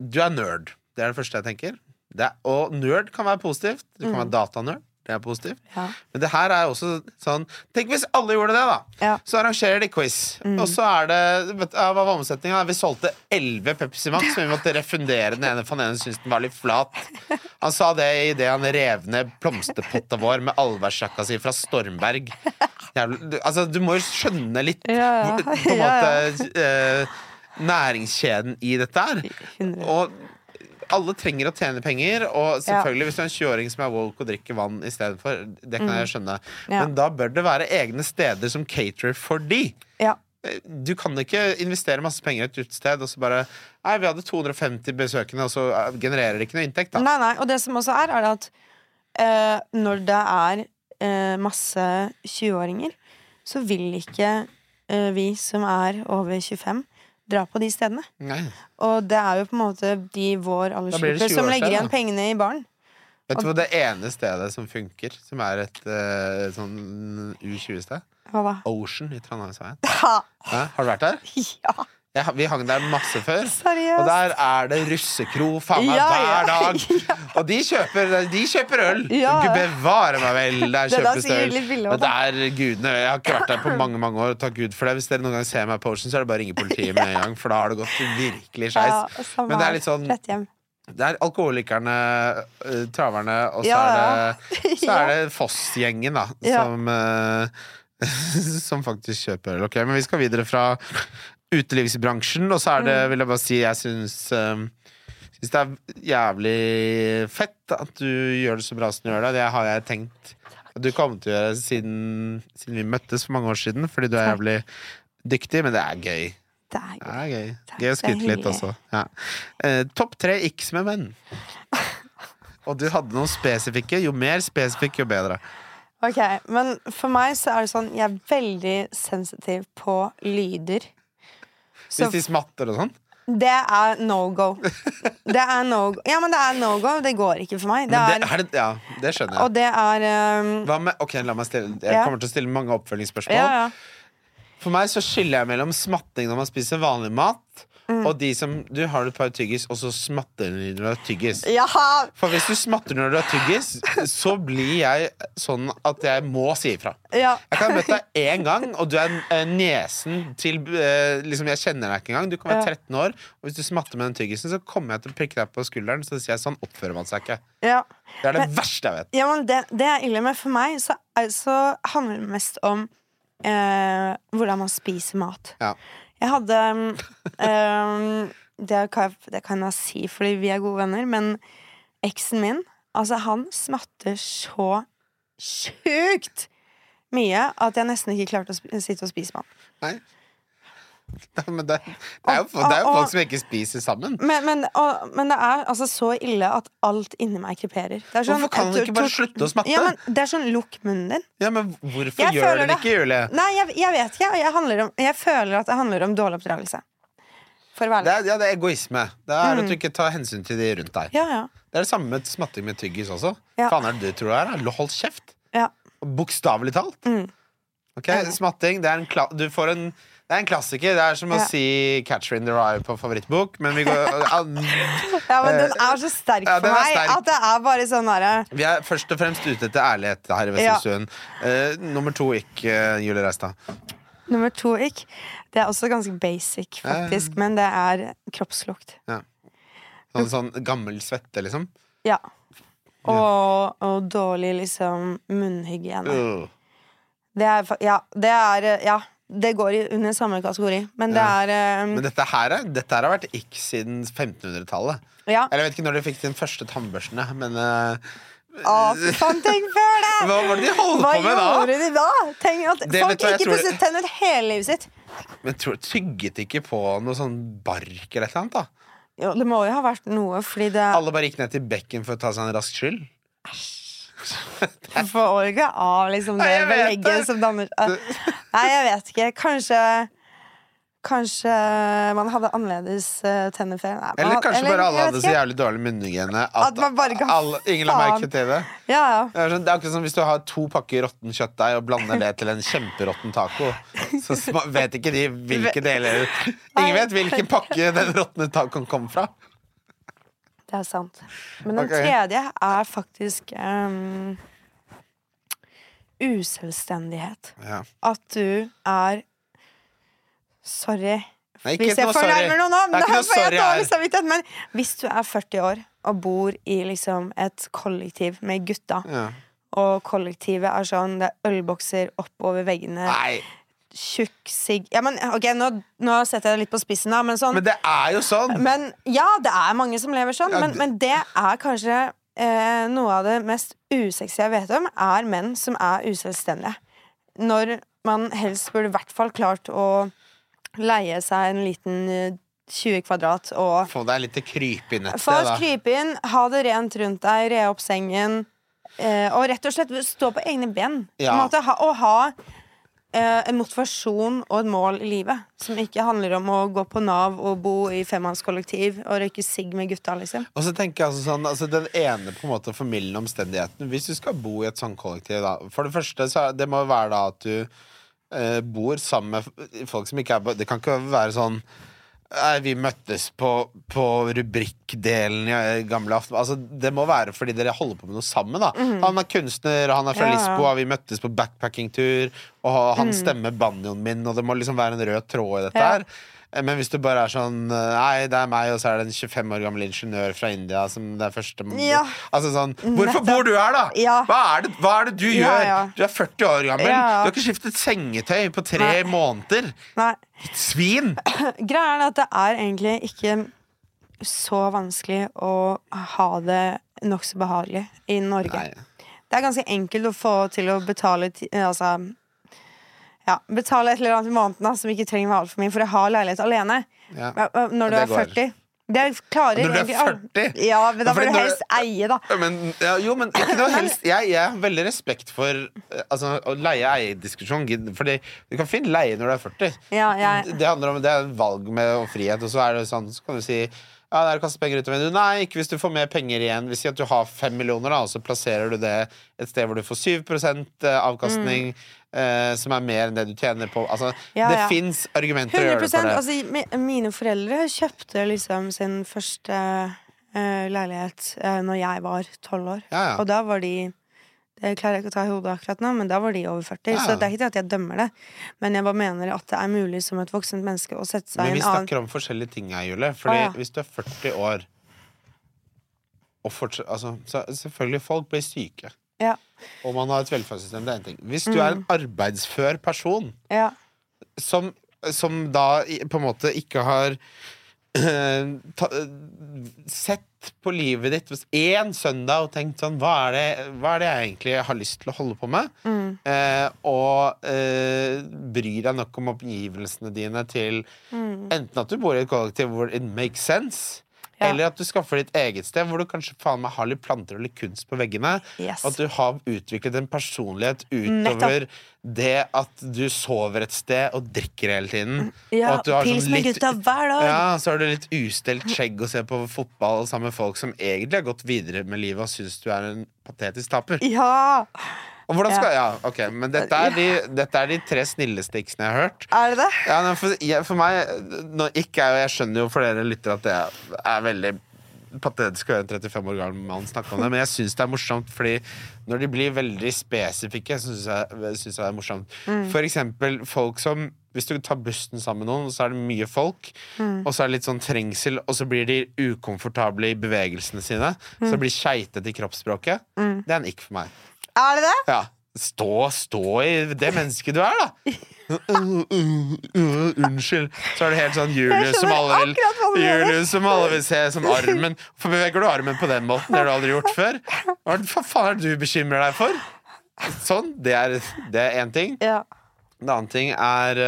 Du er nerd. Det er det første jeg tenker. Det er, og nerd kan være positivt. Du kan være datanerd. Det er positivt. Ja. Men det her er også sånn Tenk hvis alle gjorde det, da! Ja. Så arrangerer de quiz. Og så er det vet, Hva var omsetninga? Vi solgte 11 Pepsi Max, men vi måtte refundere den ene, for den ene syntes den var litt flat. Han sa det idet han rev ned blomsterpotta vår med allværsjakka si fra Stormberg. Jævlig, altså, du må jo skjønne litt Ja, på en måte eh, næringskjeden i dette her. Og alle trenger å tjene penger, og selvfølgelig hvis du er en 20-åring som er woke og drikker vann istedenfor, det kan jeg skjønne. Men da bør det være egne steder som caterer for de. Ja. Du kan ikke investere masse penger i et utested, og så bare Nei, vi hadde 250 besøkende, og så eh, genererer det ikke noe inntekt, da. Nei, nei, og det som også er, er at eh, når det er eh, masse 20-åringer, så vil ikke eh, vi som er over 25, dra på de stedene. Nei. Og det er jo på en måte de vår aldersgruppe som legger igjen pengene i baren. Vet du hva det ene stedet som funker, som er et uh, sånn U20-sted? Hva da? Ocean i Trondheimsveien. Ja. Har du vært der? [laughs] ja, Jeg, vi hang der masse før. seriøst. Og der er det russekro faen meg Ja, hver dag. [laughs] ja. Og de kjøper, de kjøper øl! Ja. Gud bevare meg vel, der er kjøpes det øl. også, der, gudene, Jeg har ikke vært der på [laughs] mange mange år. Takk Gud for det Hvis dere noen gang ser meg på Ocean, så er det bare å ringe politiet med en gang. For da har det gått virkelig skeis. Men det er litt sånn Det er alkoholikerne, øh, traverne, og så er det, [laughs] så er det Foss-gjengen, da, som, øh, som faktisk kjøper øl. Ok, men vi skal videre fra utelivsbransjen, og så er Mm. det, vil jeg bare si, jeg syns um, Syns det er jævlig fett at du gjør det så bra som du gjør det. Det har jeg tenkt at du kommer til å gjøre siden, siden vi møttes for mange år siden, fordi du er jævlig dyktig, men det er gøy. Det er Det er gøy. Gøy å skryte litt også. Ja. Eh, Topp tre x med menn. [laughs] Og du hadde noen spesifikke. Jo mer spesifikk, jo bedre. Ok, men for meg så er det sånn Jeg er veldig sensitiv på lyder. Hvis de smatter og sånn. det er no go. Det er no go. Ja, men det er no go. Det går ikke for meg. Det det, er, er det, ja, det skjønner jeg. og det er um, Hva med, ok, la meg stille Jeg kommer til å stille mange oppfølgingsspørsmål. Ja, ja. For meg så skiller jeg mellom smatting når man spiser vanlig mat, Mm. og de som Du har et par tyggis, og så smatter du når du har tyggis. Jaha! For hvis du smatter når du har tyggis, så blir jeg sånn at jeg må si ifra. Ja. Jeg kan ha møtt deg én gang, og du er eh, nesen til eh, liksom Jeg kjenner deg ikke engang. Du kan være 13 år, og hvis du smatter med den tyggisen, så kommer jeg til å prikke deg på skulderen. Så sier jeg sånn oppfører man seg ikke. ja. Det er det Men- verste jeg vet. Ja, men det, det er ille, men for meg så, så handler det mest om eh, hvordan man spiser mat. Ja. Jeg hadde um, um, det, kan jeg, det kan jeg si fordi vi er gode venner, men eksen min, altså han smatter så sjukt mye at jeg nesten ikke klarte å sitte og spise med han. Nei. [laughs] Men det, det er jo, det er jo folk som ikke spiser sammen. Men, men, og, men det er altså så ille at alt inni meg kriperer Det er sånn- Hvorfor kan du ikke bare slutte å smatte? Ja, men det er sånn lukk munnen din. Ja, men hvorfor Jeg gjør det ikke, Julie? Nei, jeg, jeg vet ikke. Jeg, om, jeg føler at det handler om dårlig oppdragelse. Det er, ja, det er egoisme. Det er at du ikke tar hensyn til de rundt deg. Ja, ja. Det er det samme med smatting med tyggis også. Ja. Faen er det du tror det er? Hold kjeft! ja. Bokstavelig talt. Mm. Ok. Smatting, det er en, kla du får en, det er en klassiker. Det er som å Ja. si 'Catcher in the Rye' på favorittbok, men vi, går, [laughs] ja, men den er så sterk for meg sterk. at det er bare sånn derre vi er først og fremst ute etter ærlighet her i Ja. Vesselstuen. Eh, nummer to gikk uh, Julie Reistad. Nummer to ikke. Det er også ganske basic, faktisk, men det er kroppslukt. Sånn, sånn gammel svette, liksom. Ja. Og, og dårlig liksom munnhygiene. Uh. Det er Ja, det er Ja, det går under samme kategori, men det Ja. er eh, Men dette her, er- dette her har vært ikk siden 1500-tallet. Ja. Eller jeg vet ikke når de fikk sin første tannbørstene, men uh... Å, faen, tenk før det! Hva var det de holdt Hva på med da? gjorde de da? Tenk at Det folk hva ikke pusset tenner hele livet sitt. Men tror, tygget ikke på noe sånn bark eller et eller annet? da Jo, det må jo ha vært noe, fordi det Alle bare gikk ned til bekken for å ta seg en rask skyll? Får ikke av liksom det Nei, belegget det. som danner Nei, jeg vet ikke. Kanskje Kanskje man hadde annerledes eh, tenner før. Nei, Eller kanskje eller, bare alle hadde så jævlig dårlig munnhygiene at, At alle, ingen la merke til det. Ja, ja. Det er, sånn, det er akkurat som hvis du har to pakker råtten kjøttdeig og blander det til en kjemperåtten taco. Så vet ikke de hvilke deler Ingen vet hvilken pakke den råtne tacoen kom fra. Det er sant. Men den okay. tredje er faktisk um, uselvstendighet. Ja. At du er Sorry. Nei, hvis jeg fornærmer noen nå, er da får jeg dårlig samvittighet. Men hvis du er 40 år og bor i liksom et kollektiv med gutta, Ja. og kollektivet er sånn Det er ølbokser oppover veggene, Nei, tjukk sigg Ja, men ok, nå, nå setter jeg det litt på spissen, da, men sånn men det er jo sånn! men ja, det er mange som lever sånn, Ja, men, men det er kanskje eh, noe av det mest usexy jeg vet om, er menn som er uselvstendige. Når man helst burde i hvert fall klart å leie seg en liten eh, 20 kvadrat og Få deg litt krype inn et Få oss krype inn, ha det rent rundt deg, re opp sengen. Eh, og rett og slett stå på egne ben. Ja. Måte, ha, og ha eh, en motivasjon og et mål i livet. Som ikke handler om å gå på Nav og bo i femmannskollektiv og røyke sigg med gutta, liksom. Og så tenker jeg altså sånn altså Den ene på en måte formildende omstendigheten Hvis du skal bo i et sånt kollektiv da, For det første så Det må være da at du eh, Bor sammen med folk som ikke er Det kan ikke være sånn vi møttes på, på rubrikkdelen i eh, gamle aften. Altså Det må være fordi dere holder på med noe sammen da. Han er kunstner, han er fra Ja. Lisboa Vi møttes på backpackingtur Og han stemmer banjoen min Og det må liksom være en rød tråd i dette Ja. her men hvis du bare er sånn eh, Nei, det er meg, og så er det en 25 år gammel ingeniør fra India som det er første Ja. Altså sånn Hvorfor bor du her, da? Ja. Hva, er det, hva er det du gjør? ja. Du er 40 år gammel. Du har ikke skiftet sengetøy på tre Nei. måneder. Nei. Svin! [clears throat] Greia er at det er egentlig ikke så vanskelig å ha det nokså behagelig i Norge. Nei. Det er ganske enkelt å få til å betale Altså ja, betale et eller annet i måneden da, som ikke trenger å være altfor mye, for jeg har leilighet alene. Ja. Når du er går. 40. Det klarer Når du er 40? Ja, men da må du helst eie, da. Men, ja, jo, men ikke noe [coughs] helst Jeg, jeg har veldig respekt for eh, altså, å leie-eie-diskusjon. Fordi du kan fint leie når du er 40. Ja, jeg, Det handler om Det er valg med og frihet, og så er det sånn Så kan du si ja, det er å kaste penger ut av vinduet. Nei, ikke hvis du får mer penger igjen. Hvis at du har fem millioner, da, og så plasserer du det et sted hvor du får 7% avkastning, eh, som er mer enn det du tjener på. Altså. Ja, det ja. fins argumenter å gjøre det 100 for det. altså, Mine foreldre kjøpte liksom sin første eh, leilighet uh, når jeg var tolv år. Ja. Og da var de Det klarer jeg ikke å ta i hodet akkurat nå, men da var de over 40. Ja, Så det er ikke det at jeg dømmer det, men jeg bare mener at det er mulig som et voksent menneske å sette seg Men i vi en annen snakker om forskjellige ting her, Julie. Fordi ah, ja. hvis du er 40 år og fortsatt, altså, så Selvfølgelig, folk blir syke. Ja. Og man har et velferdssystem. Det er en ting. Hvis du Mm. er en arbeidsfør person Ja. som, som da i- på en måte ikke har eh, ta, sett på livet ditt hvis én søndag og tenkt sånn hva er, det, hva er det jeg egentlig har lyst til å holde på med? Mm. Eh, og eh, bryr deg nok om oppgivelsene dine til Mm. enten at du bor i et kollektiv hvor it makes sense, Ja. eller at du skaffer ditt eget sted hvor du kanskje faen meg har litt planter og litt kunst på veggene. Yes. At du har utviklet en personlighet utover det at du sover et sted og drikker hele tiden. Ja, og at du har pils sånn med litt- gutta hver dag. Ja, så har du litt ustelt skjegg og ser på fotball sammen med folk som egentlig har gått videre med livet og syns du er en patetisk taper. Ja! Og hvordan skal Ja, ok, men dette er de, dette er de tre snilleste jeg har hørt. Er det det? Ja, for, jeg, for meg nå, ikke er, Jeg skjønner jo for dere lyttere at det er, er veldig patetisk å høre en 35 år gammel mann snakke om det, men jeg syns det er morsomt, fordi når de blir veldig spesifikke, syns jeg, synes jeg det er morsomt. For eksempel folk som Hvis du tar bussen sammen med noen, så er det mye folk, og så er det litt sånn trengsel, og så blir de ukomfortable i bevegelsene sine, så blir skeitete i kroppsspråket. Det er en ikk for meg. Er det det? Ja. Stå, stå i det mennesket du er, da. Unnskyld. Så er det helt sånn Julius som alle vil. Julius som alle vil se som armen. Hvorfor beveger du armen på den måten? Det har du aldri gjort før. Hva faen er det du bekymrer deg for? Sånn. Det er én ting. Ja. En annen ting er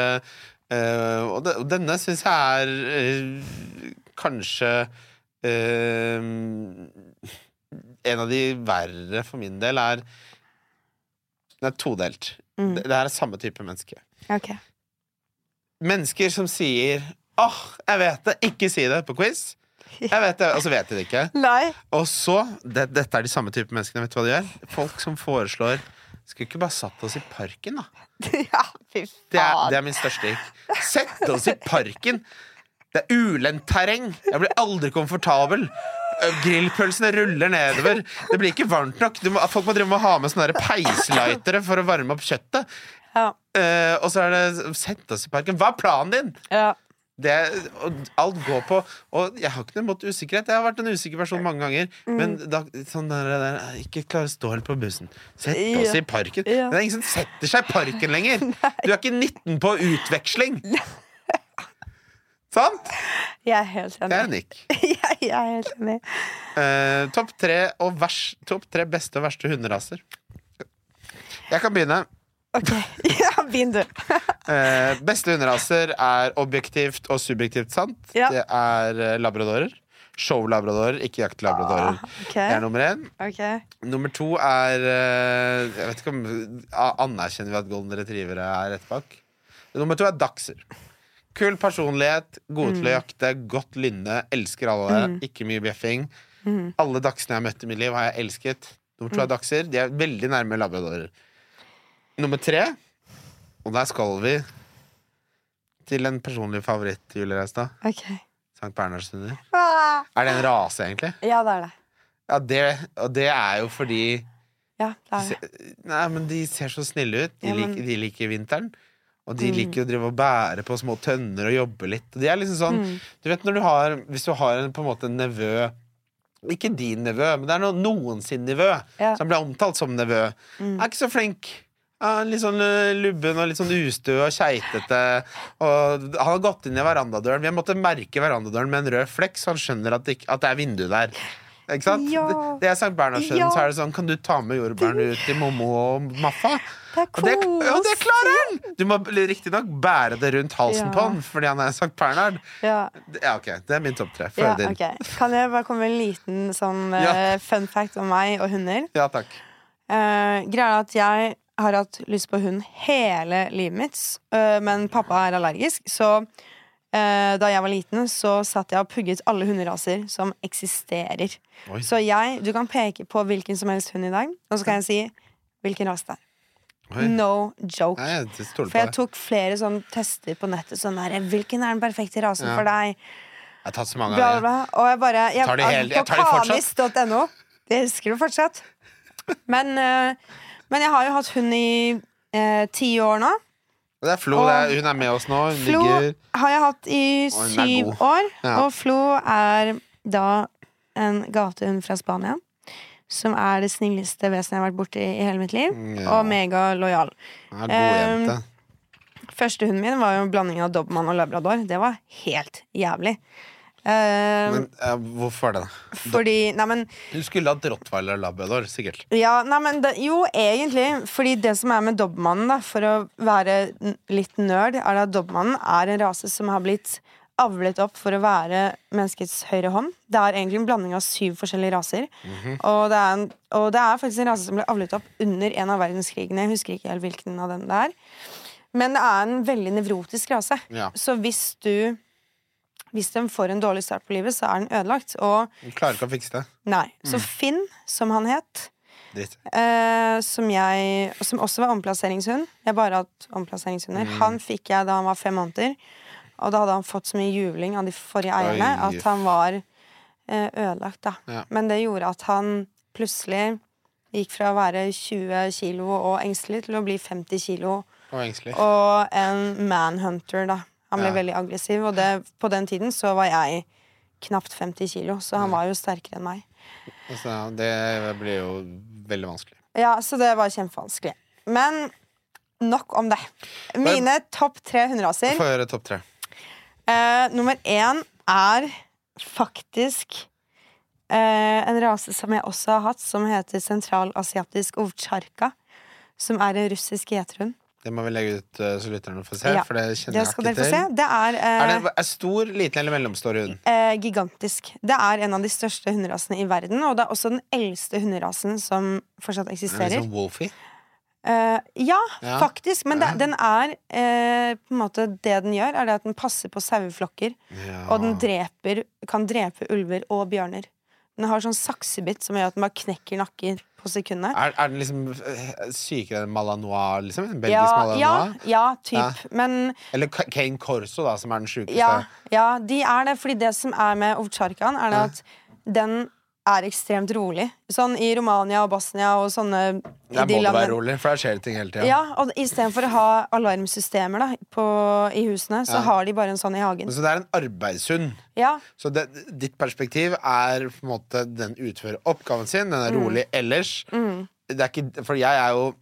Og de, og denne syns jeg er øh, kanskje øh, En av de verre for min del er Den er todelt. Mm. Det, det er samme type menneske. Okay. Mennesker som sier Åh, jeg vet det! Ikke si det på quiz. Jeg vet det, Og så vet de det ikke. [laughs] Nei. Og så det, Dette er de samme type menneskene. Vet du hva de gjør? Folk som foreslår Skulle ikke bare satt oss i parken, da? [laughs] Ja, fy faen. Det er, det er min største gikk. Sette oss i parken! Det er ulendt terreng. Jeg blir aldri komfortabel. Grillpølsene ruller nedover. Det blir ikke varmt nok. Du må, folk må drive med å ha med sånne peislightere for å varme opp kjøttet. Ja. Uh, og så er det Sette oss i parken. Hva er planen din? Ja. Det, alt går på Og jeg har ikke noe imot usikkerhet. Jeg har vært en usikker person mange ganger. Men da, sånn der, der, ikke klare å stå helt på bussen. Sett oss Ja. i parken. Ja. Det er ingen som setter seg i parken lenger! [laughs] Du er ikke 19 på utveksling! Sant? Jeg er helt Det er enig. Nick. Jeg, jeg er helt enig. Uh, Topp tre, top tre beste og verste hunderaser. Jeg kan begynne. Ok, [laughs] ja, Begynn, du. uh, [laughs] beste hunderaser er objektivt og subjektivt sant. Ja. Det er eh, labradorer. Show-labradorer, ikke jakt-labradorer. Ah, okay. Det er nummer én. Okay. Nummer to er uh, Jeg vet ikke om Anerkjenner vi at golden retrievere er rett bak? Nummer to er dachser. Kul personlighet, gode Mm. til å jakte, godt lynne, elsker alle. Ikke mye bjeffing. Mm. Alle dachsene jeg har møtt i mitt liv, har jeg elsket. Nummer to er dachser. De er veldig nærme labradorer. Nummer tre, og der skal vi til en personlig favoritt, Julie Reistad. Okay. Sankt Bernhardshunder. Ah. Er det en rase, egentlig? Ja, det er det. Ja, det, og det er jo fordi Ja, det er det. Ser, Nei, men de ser så snille ut. De, Ja, men- liker, de liker vinteren. Og de Mm. liker å drive og bære på små tønner og jobbe litt. Og de er liksom sånn Mm. Du vet når du har Hvis du har en, på en måte en nevø Ikke din nevø, men det er noen, noen sin nevø Ja. som blir omtalt som nevø. Mm. Er ikke så flink. Ja, litt sånn øh, lubben og litt sånn ustø og keitete. Og han har gått inn i verandadøren. Vi har måttet merke verandadøren med en rød flekk, så han skjønner at det, ikke, at det er vindu der. Ikke sant? Ja. Det, er Sankt Bernhardsen, Ja. Så er det sånn, kan du ta med jordbærene ut til Mommo og Maffa? Og det, ja, det klarer han! Du må riktignok bære det rundt halsen Ja. på han fordi han er Sankt Bernhard. Ja. Ja, ok, Det er min topp tre. Ja, Følg din. Okay. Kan jeg bare komme med en liten sånn [laughs] eh, fun fact om meg og hunder? Ja, takk. Uh, greia er at jeg har hatt lyst på hund hele livet mitt, uh, men pappa er allergisk. Så da jeg var liten, så satt jeg og pugget alle hunderaser som eksisterer. Oi. Så jeg, du kan peke på hvilken som helst hund i dag, og så kan jeg si hvilken ras det er. Oi. No joke. Nei, jeg For jeg tok flere sånne tester på nettet. Sånn der, Hvilken er den perfekte rasen Ja. for deg? Jeg har tatt så mange av dem. Og jeg bare jeg, Tar de helt- jeg På tar de fortsatt? kanis.no. Det husker du fortsatt. Men, eh, men jeg har jo hatt hund i eh, ti år nå. Det er Flo. Det er, hun er med oss nå. Hun Flo ligger har jeg hatt i hun er syv god. år. Ja. Og Flo er da en gatehund fra Spania. Som er det snilleste vesenet jeg har vært borti i hele mitt liv. Ja. Og megalojal. Hun er god jente. Første hunden min var jo en blanding av dobermann og labrador. Det var helt jævlig. Eh, Men eh, hvorfor det? fordi Nei, men Du skulle hatt rottweiler labrador, sikkert. Ja, nei, men det, jo, egentlig. Fordi det som er med dobbmannen, da, for å være litt nerd, er at dobbmannen er en rase som har blitt avlet opp for å være menneskets høyre hånd. Det er egentlig en blanding av syv forskjellige raser. og, det er en, og det er faktisk en rase som ble avlet opp under en av verdenskrigene. Jeg husker ikke helt hvilken av dem det er. Men det er en veldig nevrotisk rase. Ja. Så hvis du Hvis den får en dårlig start på livet, så er den ødelagt. Og de klarer ikke å fikse det. nei. Så Finn, som han het. Eh, som jeg Som også var omplasseringshund. Jeg har bare hatt omplasseringshunder. Mm. Han fikk jeg da han var fem måneder. Og da hadde han fått så mye juling av de forrige eierne Oi. at han var eh, ødelagt, da. Ja. Men det gjorde at han plutselig gikk fra å være 20 kilo og engstelig til å bli 50 kilo Og og en manhunter, da. Han ble Ja. veldig aggressiv, og det, på den tiden så var jeg knapt 50 kilo, så han var jo sterkere enn meg. Altså, det blir jo veldig vanskelig. Ja, så det var kjempevanskelig. Men nok om det. Mine topp tre hunderaser. Få høre topp tre. Eh, nummer én er faktisk eh, en rase som jeg også har hatt, som heter sentralasiatisk ovtsjarka. Som er en russisk gjeterhund. Det må vi legge ut eh, så lytterne får se. Ja, For det kjenner Det jeg ikke til. se. Det er, uh, Er det er stor, liten eller mellomstor hund? Uh, gigantisk. Det er en av de største hunderasene i verden, og det er også den eldste hunderasen som fortsatt eksisterer. Er det sånn Wolfie? Eh, ja, Ja. faktisk. Men det, den er uh, på en måte Det den gjør, er det at den passer på saueflokker. Ja. Og den dreper, kan drepe ulver og bjørner. Den har sånn saksebitt som gjør at den bare knekker nakken på sekundet. Er, er den liksom eh, sykere enn Malanois, liksom? En belgisk Ja, ja, Malanois? ja, typ. Ja. Men Eller Kane Corso, da, som er den sjukeste? ja, ja, de er det. Fordi det som er med Ovtsjarkan, er Ja. at den er ekstremt rolig. Sånn i Romania og Bosnia og sånne Det i er må det være rolig, for der skjer det ting hele tida. Ja, og istedenfor å ha alarmsystemer da, på, i husene, så Ja. har de bare en sånn i hagen. Så det er en arbeidshund. Ja, Så det, ditt perspektiv er på en måte den utfører oppgaven sin, den er Mm. rolig ellers. Det er ikke, for jeg er jo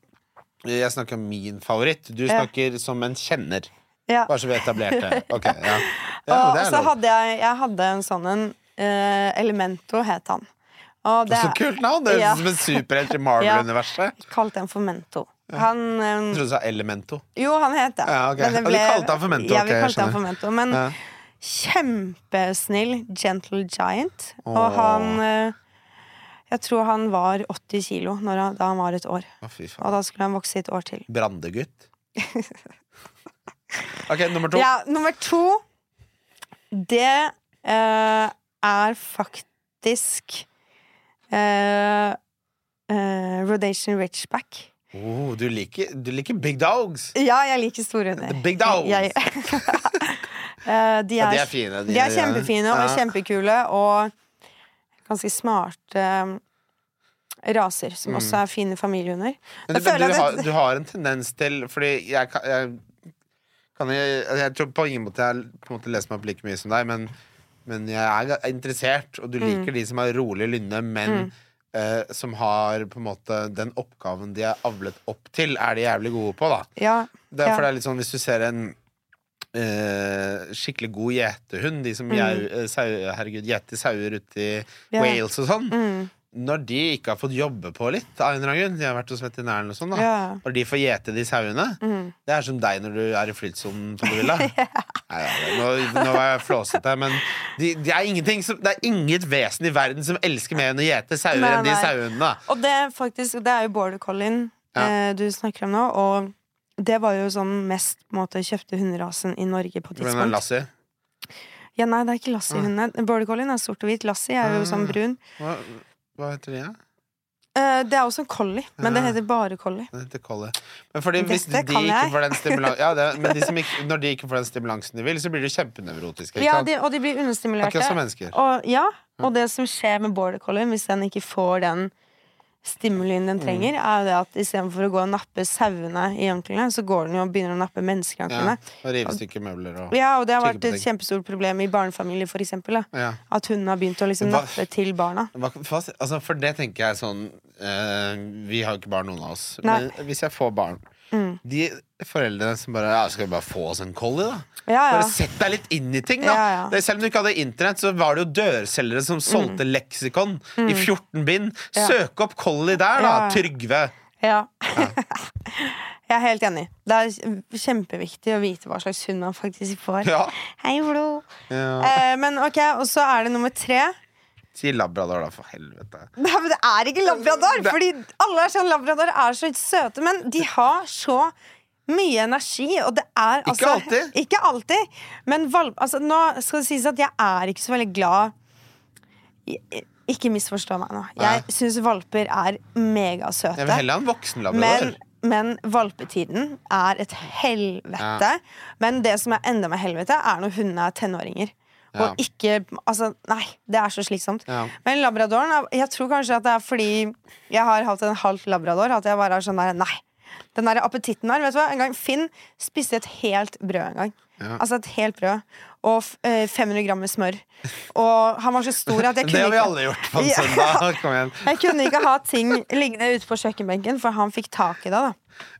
Jeg snakker om min favoritt. Du Ja. snakker som en kjenner. ja. Bare så vi etablerte. [laughs] Ok, ja. ja og det så hadde jeg, jeg hadde en sånn en Uh, Elemento het han. Og det Så kult navn! Det Ja. er som en superhelt i Marvel-universet. kalte den for Mento. Han um, Jeg trodde du sa Elemento. Jo, han het det. Ja, okay. det ble, Og du kalte han for Mento, Ja, vi kalte han for Mento. Men Ja. kjempesnill gentle giant. Og Åh. han eh, Jeg tror han var 80 kilo når han, da han var et år. Å. Og da skulle han vokse et år til. [laughs] Brandegutt. [laughs] Ok, nummer to. Ja, nummer to Det uh, er faktisk eh, eh, Rodation Ridgeback. Oh, du, liker, du liker big dogs. Ja, jeg liker store hunder. The big dogs. Jeg, uh, [laughs] de, Ja, er, de er fine. de er kjempefine og Ja. kjempekule og ganske smarte eh, raser, som også er fine familiehunder. Mm. Men, du, men du, har, du har en tendens til Fordi jeg, kan- jeg, jeg, jeg tror på ingen måte jeg på en måte leser meg opp like mye som deg, men, men jeg er interessert, og du Mm. liker de som har rolig lynne, men eh, som har på en måte den oppgaven de er avlet opp til, er de jævlig gode på, da. Ja, Det er, Ja. det er litt sånn hvis du ser en eh, skikkelig god gjetehund, de som herregud, gjeter sauer ute i Mm. Ja. Wales og sånn, mm, når de ikke har fått jobbe på litt, av en eller annen grunn, de har vært hos veterinæren og sånn, da, ja. når de får gjete de sauene, Mm. det er som deg når du er i flytsonen som du vil, da. [laughs] Nei, ja, nå, nå var jeg flåsete, men de, de er som, det er inget vesen i verden som elsker mer enn å gjete sauer Nei, enn de sauene. da. Og det er faktisk Det er jo border collien Ja. eh, du snakker om nå, og det var jo sånn mest på en måte kjøpte hunderasen i Norge på tidspunkt. Lassie? Ja, nei, det er ikke Lassie-hundene. Border collien er sort og hvit. Lassie er jo Ah. sånn brun. Hva, hva heter de, da? Uh, det er også en collie, men det heter bare collie. Det heter Collie. Men fordi hvis de Dette ikke får den stimulansen ja, det, Men de som ikke, når de ikke får den stimulansen de vil, så blir de kjempenevrotiske. Ja, de, og de blir understimulerte. Akkurat som mennesker. Og, ja, og det som skjer med border collien, hvis den ikke får den stimulien den Mm. trenger, er jo det at istedenfor å gå og nappe sauene i anklene, så går den jo og begynner å nappe Ja, og rive stykker møbler og Ja, og det har vært et kjempestort problem i barnefamilier, for eksempel. Ja. At hunden har begynt å liksom Hva- nappe til barna. Hva, altså for det tenker jeg sånn eh, Vi har jo ikke barn, noen av oss. Nei. Men hvis jeg får barn Mm. De foreldrene som bare ja, Skal vi bare få oss en collie, da? Ja, ja. Bare sett deg litt inn i ting, da. Det, selv om du ikke hadde internett, så var det jo dørselgere som solgte leksikon i 14 bind. Mm. Søk opp collie der, da! Trygve. Ja. [laughs] jeg er helt enig. Det er kjempeviktig å vite hva slags hund man faktisk får. Ja. Hei, Flo. ja. Eh, men ok, og så er det nummer tre. Si labrador, da, for helvete. Nei, men det er ikke labrador! Det- Fordi alle er sånn labrador er så søte, men de har så mye energi, og det er Ikke altså alltid. Ikke alltid. Men valp, altså, nå skal det sies at jeg er ikke så veldig glad Ikke misforstå meg nå. Jeg syns valper er megasøte. Jeg vil heller ha en voksen labrador. Men, men valpetiden er et helvete. Men det som er enda mer helvete, er når hundene er tenåringer. Ja. Og ikke Altså, nei, det er så slitsomt. Ja. Men labradoren Jeg tror kanskje at det er fordi jeg har hatt en halvt labrador, at jeg bare er sånn der Nei. Den der appetitten der. Vet du hva? En gang Finn spiste et helt brød en gang. Ja. Altså et helt brød. Og eh, 500 gram med smør. Og han var så stor at jeg [laughs] kunne ikke Det har vi alle gjort på [laughs] en søndag. Kom igjen. jeg kunne ikke ha ting liggende ute på kjøkkenbenken, for han fikk tak i det. da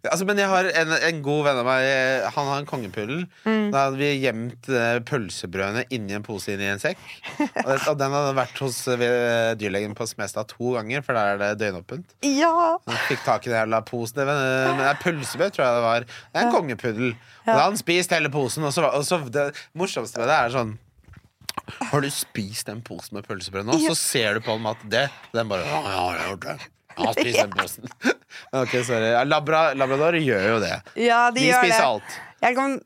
Altså, men jeg har en, en god venn av meg eh, Han har en kongepuddel. Mm. Da hadde vi gjemt eh, pølsebrødene inni en pose inni en sekk. Og, det, og den hadde vært hos eh, dyrlegen på Smestad to ganger, for der er det døgnåpent. Ja fikk tak i den jævla posen. Men, men det er pølsebrød, tror jeg det var. Det er en kongepuddel. Og da har han spist hele posen. Og så, og så det morsomste med det er sånn Har du spist en pose med pølsebrød nå? Ja. Så ser du på ham at det Den bare Ja, ja, jeg har gjort det. [laughs] Spist den posen. [laughs] ok, sorry. Labra, Labrador gjør jo det. Ja, de, De gjør spiser det. alt. Jeg kan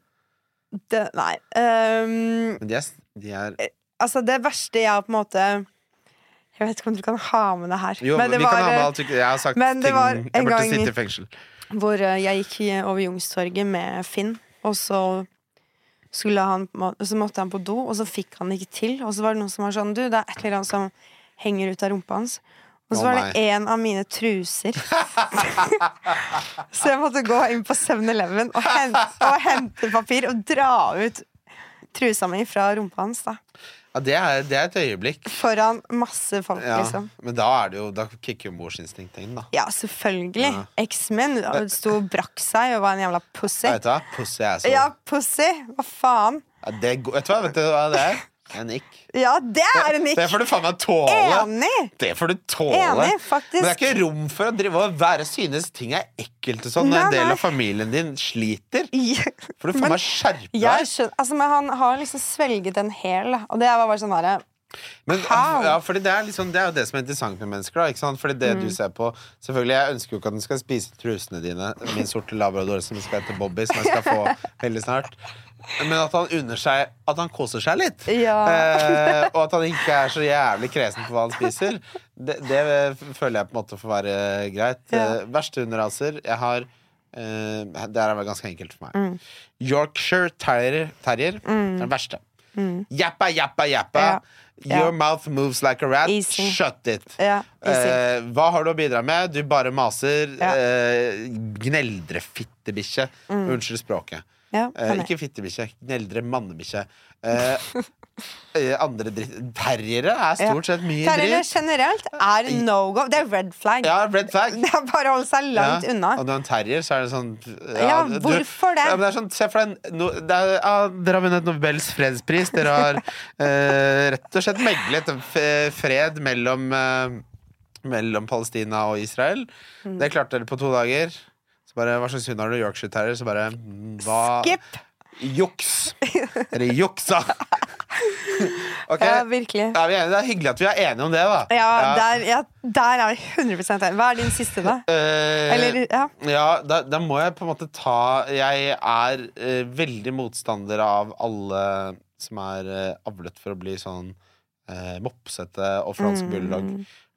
det, Nei. Um, Men de er, de er altså, det verste jeg på en måte Jeg vet ikke om du kan ha med det her. Jo, men det vi var kan ha med eh, alt Jeg har sagt men det ting Jeg burde gang- sitte i fengsel. hvor eh, jeg gikk over Jungstorget med Finn, og så skulle han Så måtte han på do, og så fikk han det ikke til. Og så var det noen som var sånn Du, det er et eller annet som henger ut av rumpa hans. Og så var det en av mine truser. [laughs] så jeg måtte gå inn på 7-Eleven og, og hente papir og dra ut trusa mi fra rumpa hans. da Ja, det er, det er et øyeblikk. Foran masse folk, Ja, liksom. men da er det jo Da kicker jo morsinstinktet inn, da. Ja, selvfølgelig. Ja. Eksen min sto og brakk seg og var en jævla pussy. Ja, Vet du hva? Pussy asshole. Ja, pussy! Hva faen? Ja, det, er? Vet du hva det er? En ikk. Ja, det er en Det det får du faen meg tåle. Enig! Det får du tåle. Enig, faktisk. Men det er ikke rom for å drive og være synes ting er ekkelt og sånn når en del av familien din sliter. Ja. For du får meg skjerpe deg. altså, men han har liksom svelget en hel. Og det var bare sånn herre Men, ja, fordi det, er liksom, det er jo det som er interessant med mennesker. Da? Fordi det Mm. du ser på Selvfølgelig, Jeg ønsker jo ikke at den skal spise trusene dine, min sorte labrador som skal hete Bobby, som jeg skal få [laughs] veldig snart. Men at han unner seg At han koser seg litt. Ja. Eh, og at han ikke er så jævlig kresen på hva han spiser. Det, det føler jeg på en måte får være greit. Ja. Eh, verste hunderaser Jeg har eh, Det her er ganske enkelt for meg. Mm. Yorkshire terrier, terrier er den verste. Jappa, jappa, jappa. Ja. Ja. Your mouth moves like a rat. Easy. Shut it. Ja. Eh, hva har du å bidra med? Du bare maser. Ja. Eh, gneldrefittebikkje. Unnskyld språket. Ja, Eh, ikke fittebikkje. Gneldre mannebikkje. Eh, [laughs] eh, andre dritt Terriere er stort sett mye Terriere dritt. generelt er no go. Det er red flag. Ja, red flag. [laughs] Det er bare å holde seg langt Ja, unna. Og når en terrier, så er det sånn Ja, ja hvorfor det? Men det er sånn, se for deg no, det er, Dere har vunnet Nobels fredspris. Dere har [laughs] eh, rett og slett meglet fred mellom eh, Mellom Palestina og Israel. Mm. Det klarte dere på to dager. Så bare, Hva slags hund har du? Yorkshire terrier? Så bare mm, hva Skip! Juks! Eller juksa! [laughs] Okay. Ja, virkelig. er vi enige? Det er hyggelig at vi er enige om det, da. Ja, Der, ja, der er vi 100 enig. Hva er din siste, da? Uh, Eller, ja. Ja, da, da må jeg på en måte ta Jeg er uh, veldig motstander av alle som er uh, avlet for å bli sånn mopsete og fransk Mm. bulldog.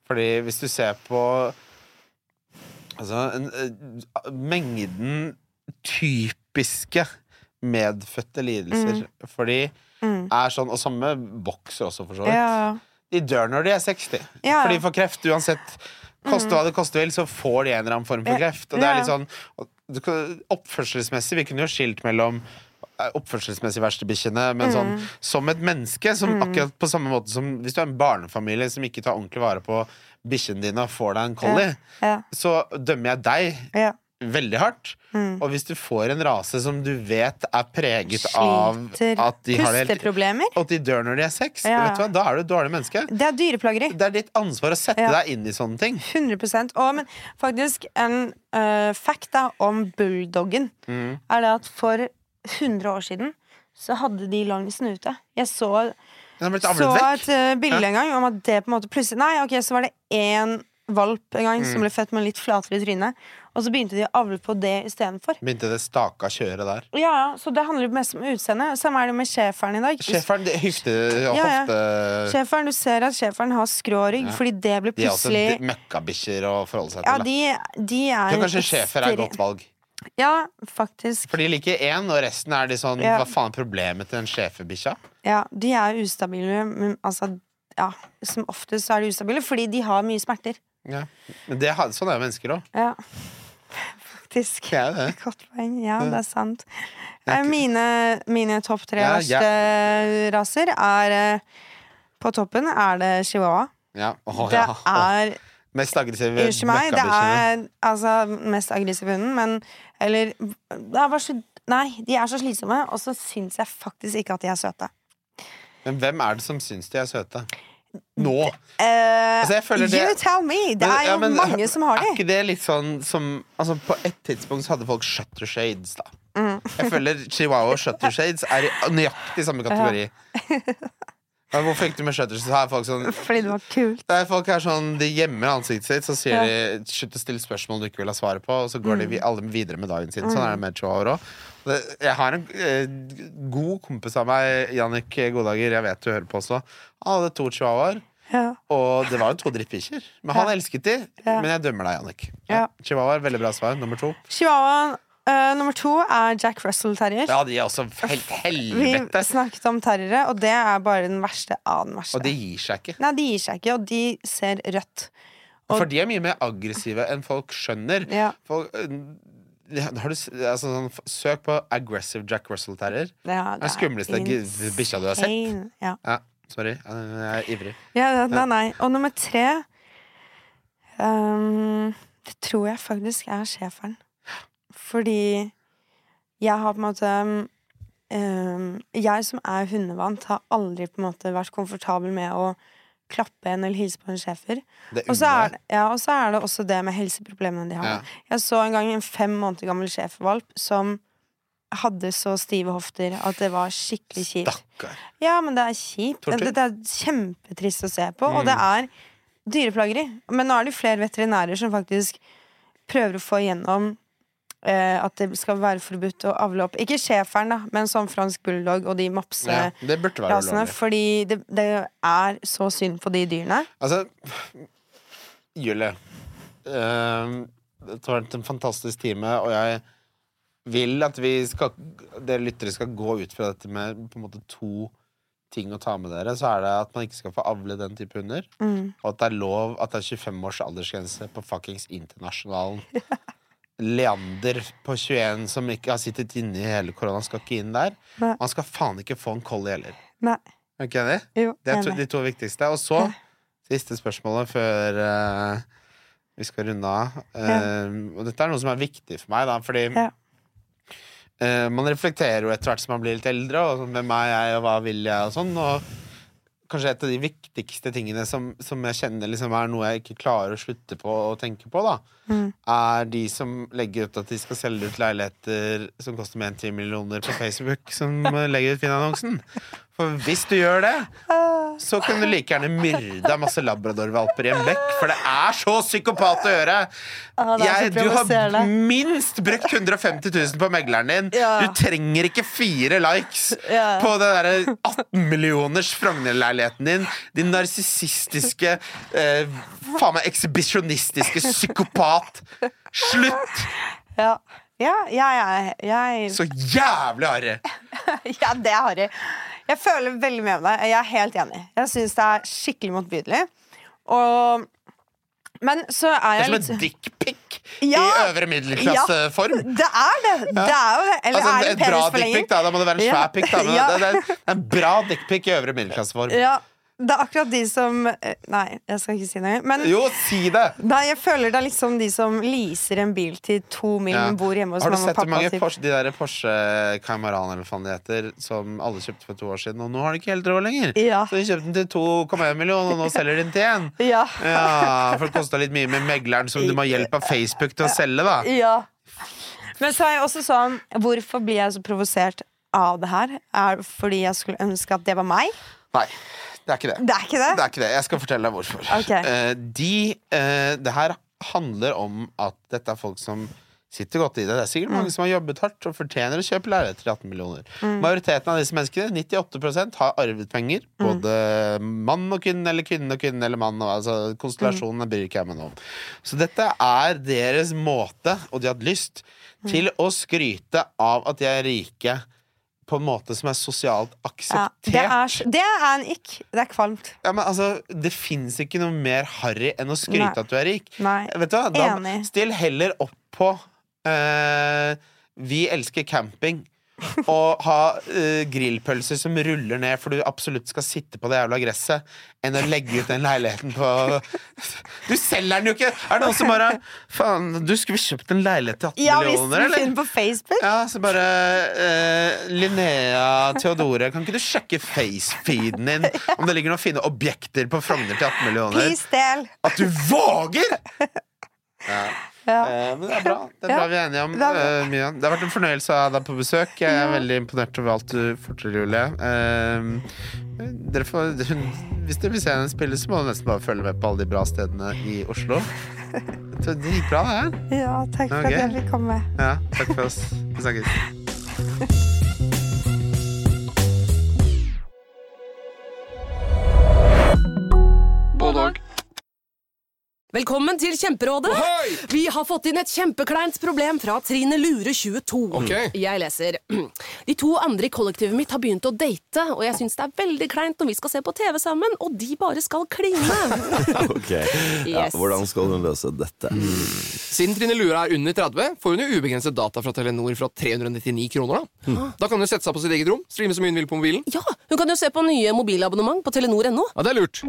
Fordi hvis du ser på Altså en, eh, mengden typiske medfødte lidelser. Fordi Mm. er sånn Og samme bokser også, for så vidt. Ja. De dør når de er 60. Ja. For de får kreft uansett. Koste hva det koste vil, så får de en eller annen form for kreft. Og det er litt sånn Oppførselsmessig, vi kunne jo skilt mellom oppførselsmessig verste bikkjene, men sånn som et menneske, som akkurat på samme måte som hvis du er en barnefamilie som ikke tar ordentlig vare på bikkjene dine og får deg en collie, Ja. så dømmer jeg deg ja. veldig hardt. Og hvis du får en rase som du vet er preget av at de har det helt og at de dør når de er seks, Ja. vet du hva? da er du et dårlig menneske. Det er dyreplageri. Det er ditt ansvar å sette Ja. deg inn i sånne ting. 100% Og, men faktisk en uh, fact da, om bulldoggen Mm. er det at for 100 år siden så hadde de lang snute. Jeg så, så et uh, bilde en gang om at det på en måte plutselig Nei, ok, så var det én valp en gang Mm. som ble født med litt flatere tryne. Og så begynte de å avle på det istedenfor. Begynte det staka kjøret der. Ja, ja, så det handler mest om utseende. Samme er det med schæferen i dag. Schæferen, hofte, Ja, ja. Schæferen, Du ser at schæferen har skrå rygg, fordi det blir De er også plutselig møkkabikkjer å forholde seg til. Ja, de, de er tror kanskje schæfer er godt valg. Ja, faktisk. For de liker én, og resten er de sånn Ja. Hva faen er problemet til den schæferbikkja? Ja, de er ustabile, men altså ja, Som oftest er de ustabile fordi de har mye smerter. Ja. Men det, sånn er jo mennesker òg. Ja, [laughs] faktisk. Det er det. [laughs] Godt poeng. Ja, det er sant. Eh, Mine, mine topp tre Ja, verste raser er eh, På toppen er det chihuahua. Ja. Oh, Det ja. Er Mest aggressive Unnskyld meg, det er altså mest aggressive hunden, men Eller er så Nei, de er så slitsomme, og så syns jeg faktisk ikke at de er søte. Men hvem er det som syns de er søte? Nå! Uh, Altså, det- You tell me! Det er jo ja, men mange som har Er ikke det litt sånn som Altså, på et tidspunkt så hadde folk shutter shades, da. Mm. Jeg føler chihuahua og shutter [laughs] shades er i nøyaktig samme kategori. Ja, hvorfor gikk du med shutters? Så er folk sånn Fordi det var kult. det er folk er sånn, De gjemmer ansiktet sitt, så sier de slutt å stille spørsmål du ikke vil ha svaret på, og så går Mm. de alle videre med dagen sin. Sånn er det med chihuahuaer òg. Jeg har en eh, god kompis av meg, Jannik Godager, jeg vet du hører på også. Han hadde to chihuahuaer. Ja. Og det var jo to drittbikkjer. Men han Ja. elsket de. Ja. Men jeg dømmer deg, Jannik. Ja. Chihuahua veldig bra svar. Nummer to. Chihuahua eh, nummer to er Jack Russell Terrier. Ja, de er også helt helvete Vi snakket om terriere, og det er bare den verste av den verste. Og de gir seg ikke. Nei, de gir seg ikke, og de ser rødt. Og- For de er mye mer aggressive enn folk skjønner. Ja. Folk, har du, altså, sånn, søk på aggressive Jack Russell Terrier. Ja, Det er skumleste g- bikkja du har sett. Ja. Ja, sorry. Jeg er ivrig. Ja, nei, nei. Og nummer tre um, Det tror jeg faktisk er schæferen. Fordi jeg har på en måte ehm, Jeg som er hundevant, har aldri på en måte vært komfortabel med å klappe en eller hilse på en schæfer. Og så er, ja, og så er det også det med helseproblemene de har. Ja. Jeg så en gang en fem måneder gammel schæfervalp som hadde så stive hofter at det var skikkelig kjipt. Ja, men det er kjipt. Det, det er kjempetrist å se på, og Mm. det er dyreplageri. Men nå er det flere veterinærer som faktisk prøver å få igjennom at det skal være forbudt å avle opp Ikke schæferen, da, men sånn fransk bulldog og de Ja, være ulovlig. fordi det, det er så synd på de dyrene. Altså, Julie uh, Det har vært en fantastisk time, og jeg vil at vi skal Dere lyttere skal gå ut fra dette med på en måte to ting å ta med dere. Så er det at man ikke skal få avle den type hunder. Mm. Og at det er lov at det er 25 års aldersgrense på fuckings Internasjonalen. [laughs] Leander på 21 som ikke har sittet inne i hele korona, skal ikke inn der. Nei. Han skal faen ikke få en collie heller. Nei. Er du ikke enig? Jo, Det er to, de to viktigste. Og så, Ja. [laughs] siste spørsmålet før uh, vi skal runde av. Eh, Og dette er noe som er viktig for meg, da, fordi Ja. uh, man reflekterer jo etter hvert som man blir litt eldre, og hvem er jeg, og hva vil jeg, og sånn. Og kanskje et av de viktigste tingene som, som jeg kjenner liksom er noe jeg ikke klarer å slutte på å tenke på, da, Mm. er de som legger ut at de skal selge ut leiligheter som koster mer enn 10 millioner på Facebook, som eh, legger ut Finn-annonsen. For hvis du gjør det, så kan du like gjerne myrde masse labradorvalper i en bekk, for det er så psykopat å gjøre. Ah, Jeg, du har minst brukt 150 000 på megleren din. Du trenger ikke fire likes på den derre 18 millioners Frogner-leiligheten din. Din narsissistiske, eh, faen meg ekshibisjonistiske psykopat. Slutt! Ja. ja, jeg jeg, jeg, Så jævlig harry. [laughs] Ja, det er harry. Jeg føler veldig med deg. Jeg er helt enig. Jeg syns det er skikkelig motbydelig. Og Men så er jeg litt Det er som en dickpic Ja. i øvre middelklasseform. Det er det! Det er jo det. Eller Altså, er det et bra penisforlenger? da. Da må det være en svær pic. Da. Men [laughs] Ja. det, det, det er en bra dickpic i øvre middelklasseform. Ja, det er akkurat de som eh, Nei, jeg skal ikke si noe. Men Jo, si det! nei, jeg føler det er liksom de som leaser en bil til to mil, Ja. bor hjemme hos Har du mamma og sett hvor pappa. mange. Porsche, de der Porsche Caymaran eller hva de heter, som alle kjøpte for to år siden, og nå har de ikke helt råd lenger? Ja. Så de kjøpte den til 2,1 millioner, og nå selger de den til én. [laughs] Ja. Ja, for det kosta litt mye med megleren, som du må ha hjelp av Facebook til å selge, da. Ja. Men så er jeg også sånn Hvorfor blir jeg så provosert av det her? Er det fordi jeg skulle ønske at det var meg? Nei, det er ikke det. Det er ikke det? Det er ikke det. Jeg skal fortelle deg hvorfor. Okay. Eh, de, eh, det her handler om at dette er folk som sitter godt i det. Det er sikkert Mm. mange som har jobbet hardt og fortjener å kjøpe leiligheter til 18 millioner. Mm. Majoriteten av disse menneskene, 98% har arvet penger. Mm. Både mann og kvinne, eller kvinne og kvinne, eller mann. Og, altså, konstellasjonen bryr ikke jeg meg om. Så dette er deres måte, og de har hatt lyst, Mm. til å skryte av at de er rike. På en måte som er sosialt Ja, akseptert. det, er, det er en ikk. Det er kvalmt. Ja, men altså, Det fins ikke noe mer harry enn å skryte Nei. at du er rik. Nei. Vet du hva? Da, Enig. still heller opp på uh, Vi elsker camping. Og ha uh, grillpølser som ruller ned for du absolutt skal sitte på det jævla gresset, enn å legge ut den leiligheten på [laughs] Du selger den jo ikke! Er det noen som bare Faen, du skulle kjøpt en leilighet til 18 Ja, millioner, eller? finner på Facebook. Ja, så bare uh, Linnea Theodore, kan ikke du sjekke facefeeden din [laughs] om det ligger noen fine objekter på Frogner til 18 millioner? Please del. At du våger! [laughs] Ja. Ja. Eh, men det er bra. [laughs] Det er bra vi er enige om eh, mye. Det har vært en fornøyelse å ha deg på besøk. Jeg er veldig imponert over alt du forteller, Julie. Eh, dere får, hvis dere vil se henne spille, så må du nesten bare følge med på alle de bra stedene i Oslo. Det gikk bra, det her. Ja, takk for okay. at jeg fikk komme. Ja, takk for oss. Vi snakkes. Velkommen til Kjemperådet! Vi har fått inn et kjempekleint problem fra Trine Lure 22. Ok. Jeg leser. [clears throat] De to andre i kollektivet mitt har begynt å date, og jeg syns det er veldig kleint når vi skal se på TV sammen, og de bare skal kline. [laughs] Ok, ja, Hvordan skal hun løse dette? Siden Trine Lure er under 30, får hun jo ubegrenset data fra Telenor fra 399 kroner. Da Da kan hun sette seg på sitt eget rom, streame så mye hun vil på mobilen. Ja, hun kan jo se på nye mobilabonnement på telenor.no. Ja, det er lurt.